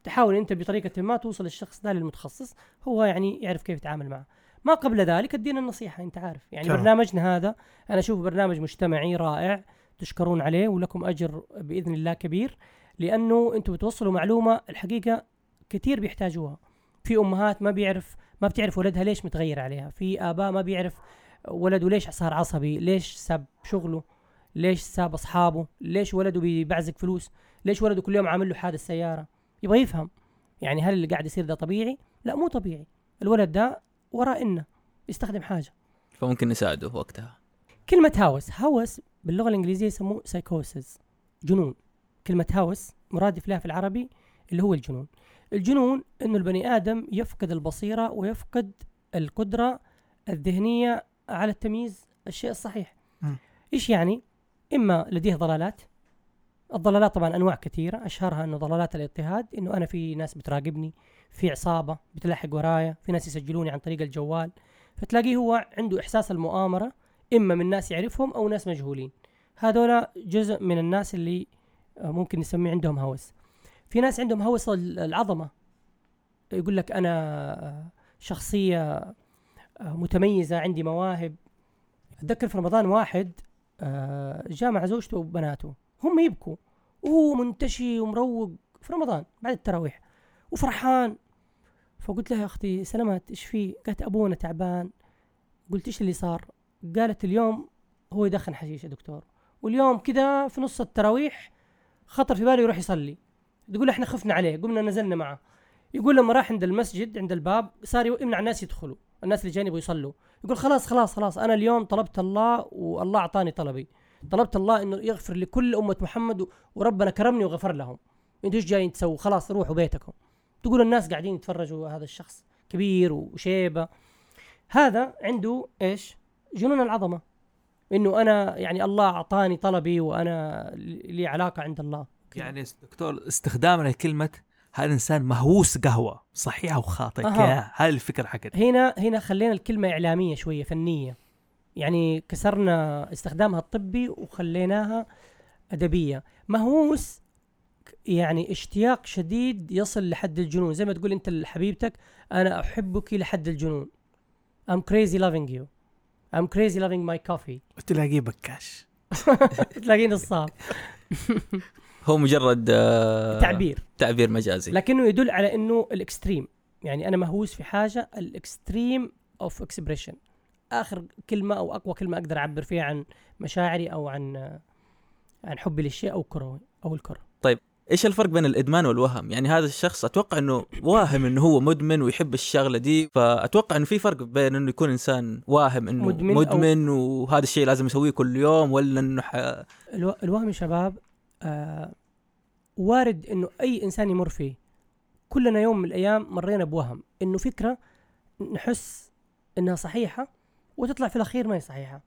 تحاول أنت بطريقة ما توصل الشخص ده للمتخصص هو يعني يعرف كيف يتعامل معه. ما قبل ذلك أدينا النصيحة أنت عارف. يعني تمام. برنامجنا هذا أنا أشوفه برنامج مجتمعي رائع تشكرون عليه ولكم أجر بإذن الله كبير لأنه أنتم بتوصلوا معلومة الحقيقة كثير بيحتاجوها. في أمهات ما بيعرف ما بتعرف ولدها ليش متغير عليها. في آباء ما بيعرف ولده ليش صار عصبي ليش ساب شغله ليش ساب أصحابه ليش ولده بيبعزق فلوس ليش ولده كل يوم عامل له حادث سيارة. يبغى يفهم. يعني هل اللي قاعد يصير ده طبيعي؟ لا مو طبيعي. الولد ده وراه إنه يستخدم حاجة. فممكن نساعده وقتها. كلمة هوس. هوس باللغة الإنجليزية يسموه سايكوسز جنون. كلمة هوس مرادف لها في العربي اللي هو الجنون. الجنون إنه البني آدم يفقد البصيرة ويفقد القدرة الذهنية على التمييز الشيء الصحيح. مم. إيش يعني؟ إما لديه ضلالات. الضلالات طبعا أنواع كثيرة. أشهرها أنه ضلالات الاضطهاد إنه أنا في ناس بتراقبني في عصابة بتلاحق ورايا في ناس يسجلوني عن طريق الجوال. فتلاقيه هو عنده إحساس المؤامرة إما من ناس يعرفهم أو ناس مجهولين. هذول جزء من الناس اللي آه، ممكن نسميه عندهم هوس. في ناس عندهم هوس ال- العظمة. يقول لك أنا شخصية آه، متميزة عندي مواهب. أتذكر في رمضان واحد آه، جاء مع زوجته وبناته. هم يبكوا. وهو منتشي ومروق في رمضان بعد التراويح. وفرحان. فقلت لها يا أختي سلامات إيش في؟ قالت أبونا تعبان. قلت إيش اللي صار؟ قالت اليوم هو يدخن حشيش يا دكتور. واليوم كذا في نص التراويح خطر في باله يروح يصلي. تقول إحنا خفنا عليه قمنا نزلنا معه. يقول لما راح عند المسجد عند الباب صار يمنع الناس يدخلوا الناس اللي جايين يبغوا يصلوا. يقول خلاص خلاص خلاص أنا اليوم طلبت الله والله أعطاني طلبي. طلبت الله إنه يغفر لكل أمة محمد وربنا كرمني وغفر لهم. أنتوا إيش جايين تسووا؟ خلاص روحوا بيتكم. تقول الناس قاعدين يتفرجوا هذا الشخص كبير وشيبة. هذا عنده إيش؟ جنون العظمة. إنه أنا يعني الله أعطاني طلبي وأنا لي علاقة عند الله. يعني دكتور استخدامنا لكلمة هذا الانسان مهووس قهوة صحيح أو خاطئ. كده هذه الفكرة حقتها هنا هنا خلينا الكلمة إعلامية شوية فنية. يعني كسرنا استخدامها الطبي وخليناها أدبية. مهووس يعني اشتياق شديد يصل لحد الجنون. زي ما تقول أنت لحبيبتك أنا أحبك لحد الجنون. I'm crazy loving you. I'm crazy loving my coffee. وتلاقيه بكاش. *laughs* تلاقيه نصاب. *laughs* هو مجرد آه، تعبير. تعبير مجازي. لكنه يدل على إنه ال extreme. يعني أنا مهووس في حاجة ال extreme of expression آخر كلمة أو أقوى كلمة أقدر أعبر فيها عن مشاعري أو عن عن حبي للشيء أو كره أو الكره. إيش الفرق بين الإدمان والوهم؟ يعني هذا الشخص أتوقع إنه واهم إنه هو مدمن ويحب الشغلة دي فأتوقع إنه في فرق بين إنه يكون إنسان واهم إنه مدمن مدمن, أو- وهذا الشيء لازم يسويه كل يوم ولا إنه ح... ألو... الوهم يا شباب آه وارد إنه أي إنسان يمر فيه كلنا يوم من الأيام مرينا بوهم إنه فكرة نحس إنها صحيحة وتطلع في الأخير ما هي صحيحة.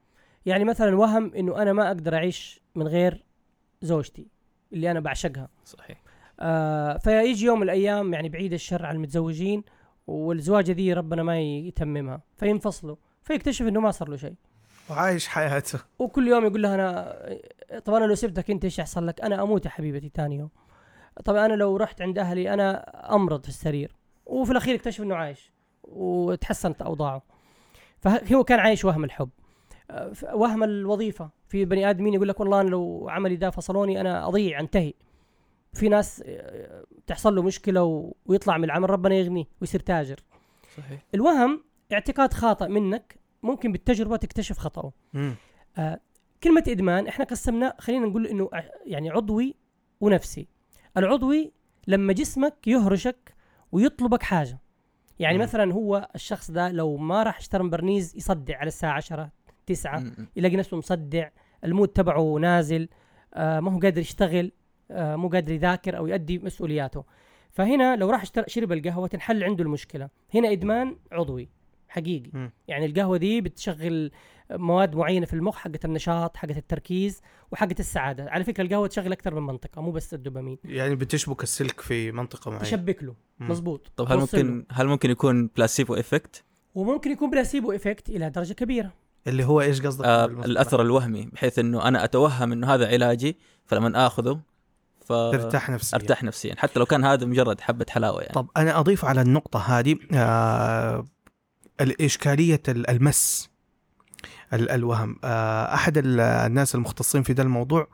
يعني مثلا وهم إنه أنا ما أقدر أعيش من غير زوجتي اللي أنا بعشقها. صحيح. آه فيجي يوم من الأيام يعني بعيد الشر على المتزوجين والزواجة ذي ربنا ما يتممها فينفصلوا فيكتشف إنه ما صار له شيء. وعايش حياته وكل يوم يقول لها أنا طب أنا لو سبتك أنت إيش يحصل لك؟ أنا أموت يا حبيبتي ثاني يوم. طب أنا لو رحت عند أهلي أنا أمرض في السرير وفي الأخير اكتشف إنه عايش وتحسنت أوضاعه. فهو كان عايش وهم الحب. وهم الوظيفة في بني آدمين يقول لك والله أنا لو عملي ده فصلوني أنا أضيع أنتهي. في ناس آه، تحصل له مشكلة ويطلع من العمل ربنا يغنيه ويصير تاجر. صحيح الوهم اعتقاد خاطئ منك ممكن بالتجربة تكتشف خطأه. كلمة إدمان إحنا قسمنا خلينا نقول إنه ع- يعني عضوي ونفسي. العضوي لما جسمك يهرشك ويطلبك حاجة. يعني مم. مثلا هو الشخص ده لو ما راح اشترى برنيز يصدع على الساعة 10 تسعة م- يلاقي نفسه مصدع ال mood تبعه نازل آه ما هو قادر يشتغل آه مو قادر يذاكر أو يؤدي مسؤولياته فهنا لو راح اشتر- شرب القهوه تنحل عنده المشكلة هنا إدمان عضوي حقيقي. مم. يعني القهوة دي بتشغل مواد معينة في المخ حقت النشاط حقت التركيز وحقت السعادة. على فكرة القهوة تشغل أكثر من منطقة مو بس الدوبامين. يعني بتشبك السلك في منطقة معينة. تشبك له. مزبوط طب هل توصل له. ممكن هل ممكن يكون بلاسيبو افكت وممكن يكون placebo effect إلى درجة كبيرة. اللي هو إيش قصدك آه؟ الأثر الوهمي بحيث إنه أنا أتوهم إنه هذا علاجي فلما آخذه ف ترتاح نفسيا. أرتاح نفسيا. حتى لو كان هذا مجرد حبة حلاوة يعني. طب أنا أضيف على النقطة هذه آه الإشكالية ال- المس ال- الوهم. آه ال- الناس المختصين في ده الموضوع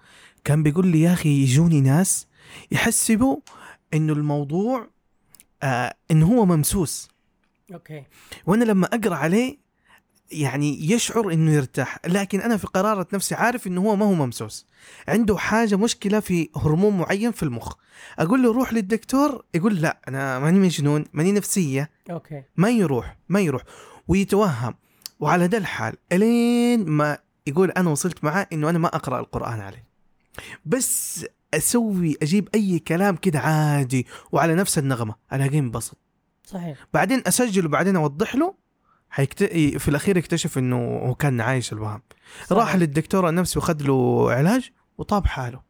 كان بيقول لي يا أخي يجوني ناس يحسبوا إنه الموضوع آه إنه هو ممسوس. أوكي. وأنا لما أقرأ عليه يعني يشعر إنه يرتاح. لكن أنا في قرارة نفسي عارف إنه هو ما هو ممسوس. عنده حاجة مشكلة في هرمون معين في المخ. أقول له روح للدكتور يقول لا أنا ماني مجنون ماني نفسية. أوكي. ما يروح ما يروح. ويتوهم. وعلى ده الحال إلين ما يقول أنا وصلت معاه إنه أنا ما أقرأ القرآن عليه. بس أسوي أجيب أي كلام كده عادي وعلى نفس النغمة. ألاقيه انبسط. صحيح. بعدين أسجل وبعدين أوضح له. حيكت... في الأخير يكتشف إنه هو كان عايش الوهم. راح للدكتور النفسي وخذ له علاج وطاب حاله.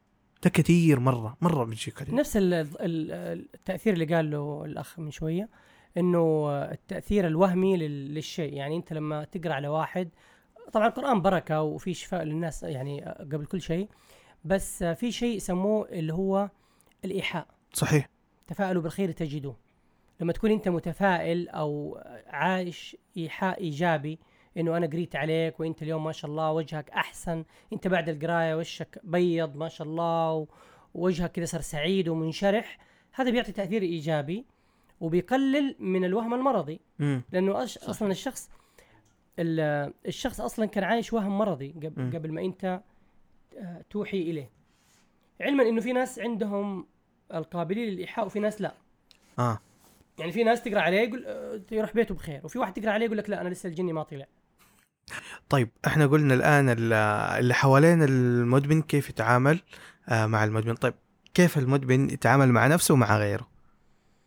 ده كثير مرة مرة بيجي كثير. نفس ال- ال- التأثير اللي قال له الأخ من شوية إنه التأثير الوهمي لل- للشيء. يعني أنت لما تقرأ على واحد طبعا القرآن بركة وفي شفاء للناس يعني قبل كل شيء بس في شيء يسموه اللي هو الإيحاء. صحيح. تفاءلوا بالخير تجدوه. لما تكون انت متفائل أو عايش إيحاء إيجابي إنه أنا قريت عليك وأنت اليوم ما شاء الله وجهك أحسن أنت بعد القراية وشك بيض ما شاء الله ووجهك كذا صار سعيد ومنشرح هذا بيعطي تأثير إيجابي وبيقلل من الوهم المرضي. مم. لأنه أش... أصلا الشخص ال- الشخص أصلا كان عايش وهم مرضي مم. قبل, قبل ما أنت آه، توحي إليه. علما إنه في ناس عندهم القابلية للإيحاء وفي ناس لا. آه. يعني في ناس تقرأ عليه يقول آه، يروح بيته بخير وفي واحد تقرا عليه يقول لك لا أنا لسه الجني ما طلع. طيب إحنا قلنا الآن ال- اللي حوالين المدمن كيف يتعامل آه مع المدمن. طيب كيف المدمن يتعامل مع نفسه ومع غيره؟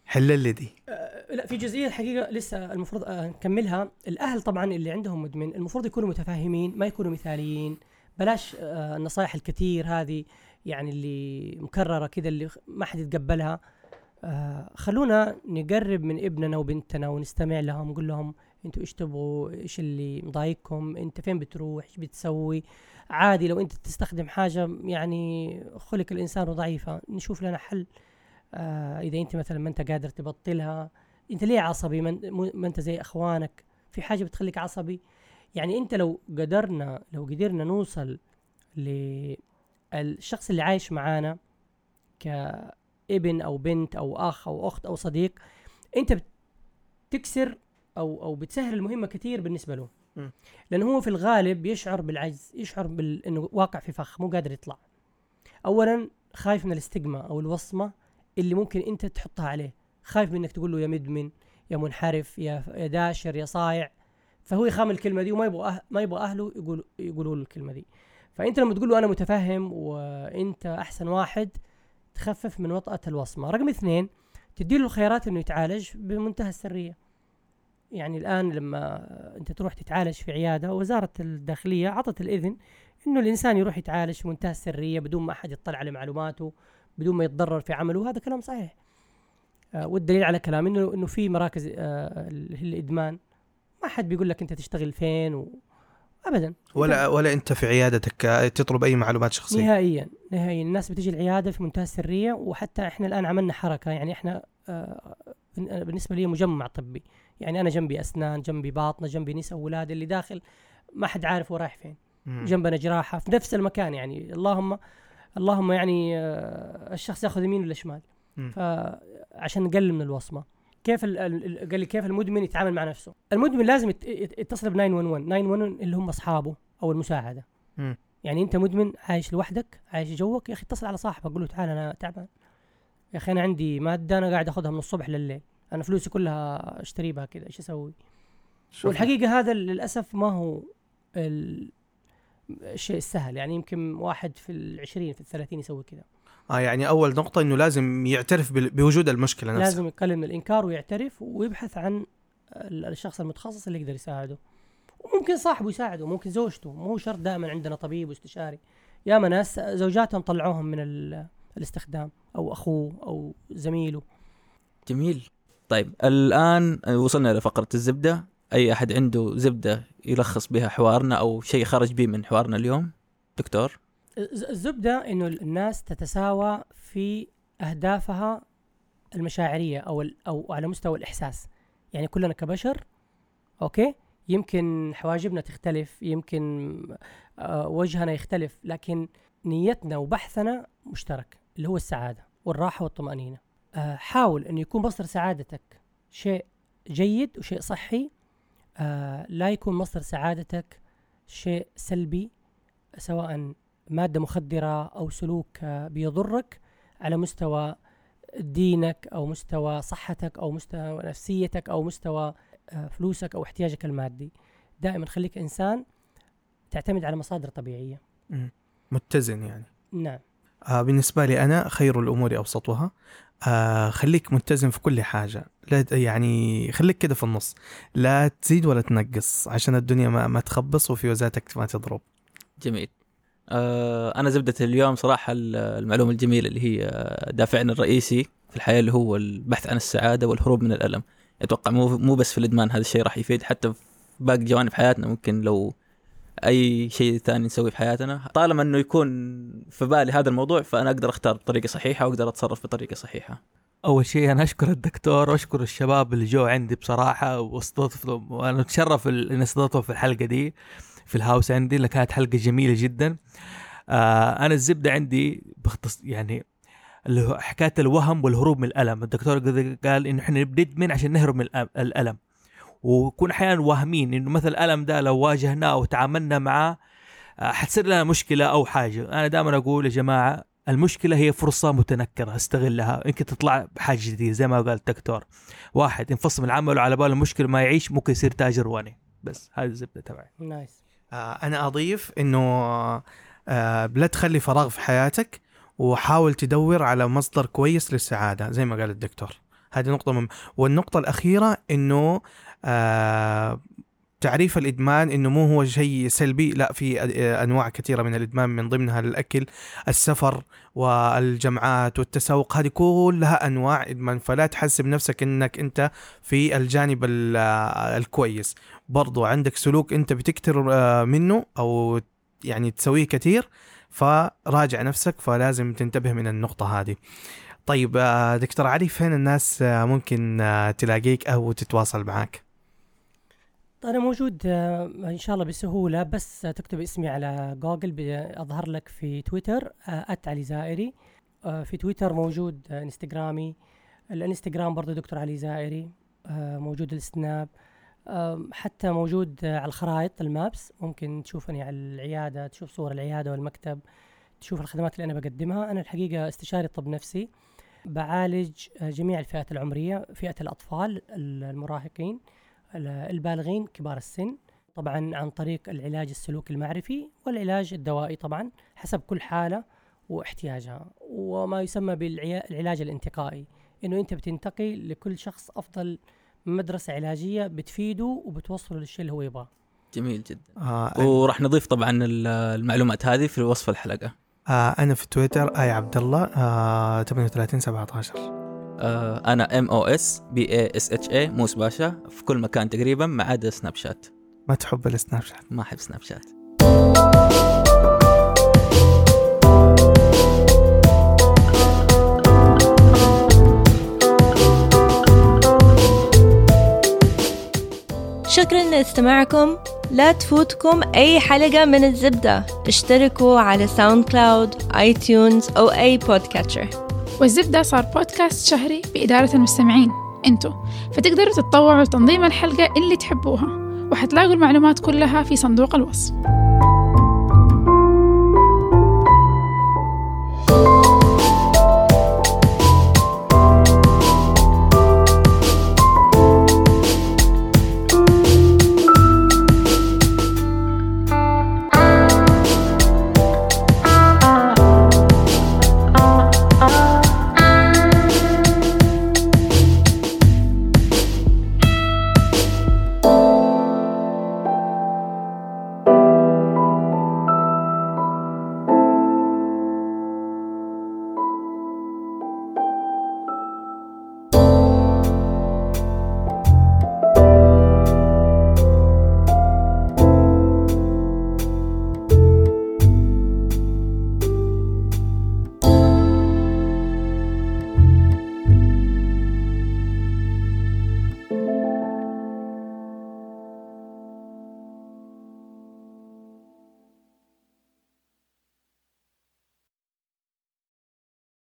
حل لي دي. آه، لا في جزئية الحقيقة لسه المفروض نكملها. الأهل طبعا اللي عندهم مدمن المفروض يكونوا متفاهمين ما يكونوا مثاليين. بلاش النصائح الكثير هذه يعني اللي مكررة كذا اللي ما حد يتقبلها. آه، خلونا نقرب من ابننا وبنتنا ونستمع لهم نقول لهم أنتوا إيش تبغوا؟ إيش اللي مضايقكم؟ انت فين بتروح؟ إيش بتسوي؟ عادي لو انت تستخدم حاجة يعني خلق الإنسان ضعيفة نشوف لنا حل. آه إذا انت مثلا ما انت قادر تبطلها انت ليه عصبي؟ ما انت- زي إخوانك. في حاجة بتخليك عصبي؟ يعني انت لو قدرنا لو قدرنا نوصل للشخص اللي عايش معانا كابن أو بنت أو أخ أو أخت أو صديق أنت بتكسر أو أو بتسهل المهمة كثير بالنسبة له. لأنه هو في الغالب يشعر بالعجز يشعر بال... إنه واقع في فخ مو قادر يطلع. اولا خايف من الاستجمة أو الوصمة اللي ممكن أنت تحطها عليه. خايف من إنك تقول له يا مدمن يا منحرف يا يا داشر يا صايع. فهو يخام الكلمة دي وما يبغى أه... ما يبغى أهله يقول يقولوا له الكلمة دي. فأنت لما تقول له أنا متفهم وأنت أحسن واحد تخفف من وطأة الوصمة. رقم اثنين تدي له الخيارات إنه يتعالج بمنتهى السرية. يعني الآن لما أنت تروح تتعالج في عيادة وزارة الداخلية عطت الإذن إنه الإنسان يروح يتعالج في منتهى السرية بدون ما أحد يطلع على معلوماته بدون ما يتضرر في عمله. هذا كلام صحيح. آه والدليل على كلام انه إنه في مراكز آه الإدمان. ما حد بيقول لك أنت تشتغل فين و... ابدا. ولا ولا أنت في عيادتك تطلب أي معلومات شخصية؟ نهائيا نهائيا. الناس بتجي العيادة في منتهى السرية وحتى إحنا الآن عملنا حركة. يعني إحنا آه، بالنسبة لي مجمع طبي. يعني أنا جنبي أسنان جنبي باطنة جنبي نساء وولاد. اللي داخل ما حد عارف هو رايح فين. مم. جنبنا جراحة في نفس المكان. يعني اللهم اللهم يعني آه، الشخص ياخذ يمين ولا شمال. فعشان نقلل من الوصمة. كيف ال- ال- قال لي كيف المدمن يتعامل مع نفسه. المدمن لازم يت- يت- يتصل ب 911 911 اللي هم أصحابه أو المساعدة. مم. يعني أنت مدمن عايش لوحدك عايش جوك يا أخي اتصل على صاحبك قول له تعال أنا تعبان يا أخي أنا عندي مادة أنا قاعد أخذها من الصبح لليل. أنا فلوسي كلها أشتري بها كذا إيش أسوي. والحقيقة هذا للأسف ما هو ال- الشيء السهل يعني يمكن واحد في العشرين في الثلاثين يسوي كذا آه يعني أول نقطة إنه لازم يعترف بوجود المشكلة نفسها. لازم يقلل من الإنكار ويعترف ويبحث عن ال- الشخص المتخصص اللي يقدر يساعده. وممكن صاحبه يساعده ممكن زوجته. مو شرط دائما عندنا طبيب واستشاري. ياما ناس زوجاتهم طلعوهم من ال- الاستخدام أو أخوه أو زميله. جميل. طيب الآن وصلنا لفقره الزبدة. أي أحد عنده زبدة يلخص بها حوارنا أو شيء خرج به من حوارنا اليوم؟ دكتور؟ الزبدة إنه الناس تتساوى في أهدافها المشاعرية أو أو على مستوى الإحساس. يعني كلنا كبشر أوكي؟ يمكن حواجبنا تختلف يمكن آه، وجهنا يختلف لكن نيتنا وبحثنا مشترك اللي هو السعادة والراحة والطمأنينة. آه، حاول إنه يكون مصدر سعادتك شيء جيد وشيء صحي. آه، لا يكون مصدر سعادتك شيء سلبي سواء مادة مخدرة أو سلوك بيضرك على مستوى دينك أو مستوى صحتك أو مستوى نفسيتك أو مستوى آه، فلوسك أو احتياجك المادي. دائما خليك إنسان تعتمد على مصادر طبيعية. متزن يعني. نعم. آه بالنسبة لي أنا خير الأمور أوسطها. آه خليك متزن في كل حاجة. لا يعني خليك كده في النص. لا تزيد ولا تنقص. عشان الدنيا ما, ما تخبص وفي وزاتك ما تضرب. جميل. أنا زبدة اليوم صراحة ال- المعلومة الجميلة اللي هي آه، دافعنا الرئيسي في الحياة اللي هو البحث عن السعادة والهروب من الألم. أتوقع مو مو بس في الإدمان هذا الشيء راح يفيد حتى في باقي جوانب حياتنا. ممكن لو أي شيء ثاني نسويه في حياتنا. طالما إنه يكون في بالي هذا الموضوع فأنا أقدر أختار بطريقة صحيحة وأقدر أتصرف بطريقة صحيحة. أول شيء أنا أشكر الدكتور وأشكر الشباب اللي جو عندي بصراحة واستضفتهم وأنا أتشرف إني استضفتهم في الحلقة دي. في الهاوس عندي اللي كانت حلقة جميلة جدا. آه أنا الزبدة عندي بختص يعني حكاية الوهم والهروب من الألم. الدكتور قال إنه إحنا ندمن عشان نهرب من الألم. وكون أحيانا واهمين إنه مثلا الألم ده لو واجهناه وتعاملنا معاه آه، حتصير لنا مشكلة أو حاجة. أنا دائما أقول يا جماعة المشكلة هي فرصة متنكرة أستغلها. يمكن تطلع بحاجة جديدة زي ما قال الدكتور واحد ينفصل من العمل وعلى باله المشكلة ما يعيش ممكن يصير تاجر واني. بس هذه الزبدة تبعي. نايس آه أنا أضيف إنه آه لا تخلي فراغ في حياتك وحاول تدور على مصدر كويس للسعادة زي ما قال الدكتور. هذه نقطة مهمة. والنقطة الأخيرة إنه آه تعريف الإدمان إنه مو هو شيء سلبي لا في أنواع كثيرة من الإدمان من ضمنها الأكل السفر والجمعات والتسوق هذه كلها أنواع إدمان. فلا تحسب نفسك إنك أنت في الجانب ال- الكويس. برضو عندك سلوك أنت بتكتر آه، منه أو يعني تسويه كثير فراجع نفسك فلازم تنتبه من النقطة هذه. طيب آه، دكتور علي فين الناس آه، ممكن تلاقيك أو تتواصل معك أنا موجود آه، إن شاء الله بسهولة بس تكتب اسمي على جوجل بيظهر لك في تويتر آه، علي زائري. آه، في تويتر موجود إنستغرامي. الإنستغرام برضه دكتور علي زائري موجود السناب حتى موجود على الخرائط المابس. ممكن تشوفني على العيادة تشوف صور العيادة والمكتب تشوف الخدمات اللي أنا بقدمها. أنا الحقيقة استشاري طب نفسي بعالج جميع الفئات العمرية فئة الأطفال المراهقين. ال- البالغين كبار السن طبعا عن طريق العلاج السلوكي المعرفي والعلاج الدوائي طبعا حسب كل حالة واحتياجها. وما يسمى بالعلاج الانتقائي إنه أنت بتنتقي لكل شخص أفضل مدرسة علاجية بتفيده وبتوصله للشيء اللي هو يبغاه. جميل جدا. آه وراح نضيف طبعا ال- المعلومات هذه في وصف الحلقة. آه أنا في تويتر آي عبد الله آه 38 17 آه أنا M O S B A S H A موس باشا في كل مكان تقريبا ما عدا سناب شات ما تحب السناب شات ما أحب سناب شات شكرا لاستماعكم. لا تفوتكم أي حلقة من الزبدة. اشتركوا على SoundCloud iTunes أو أي podcatcher والزبدة صار بودكاست شهري بإدارة المستمعين انتو. فتقدروا تتطوعوا لتنظيم الحلقة اللي تحبوها وحتلاقوا المعلومات كلها في صندوق الوصف.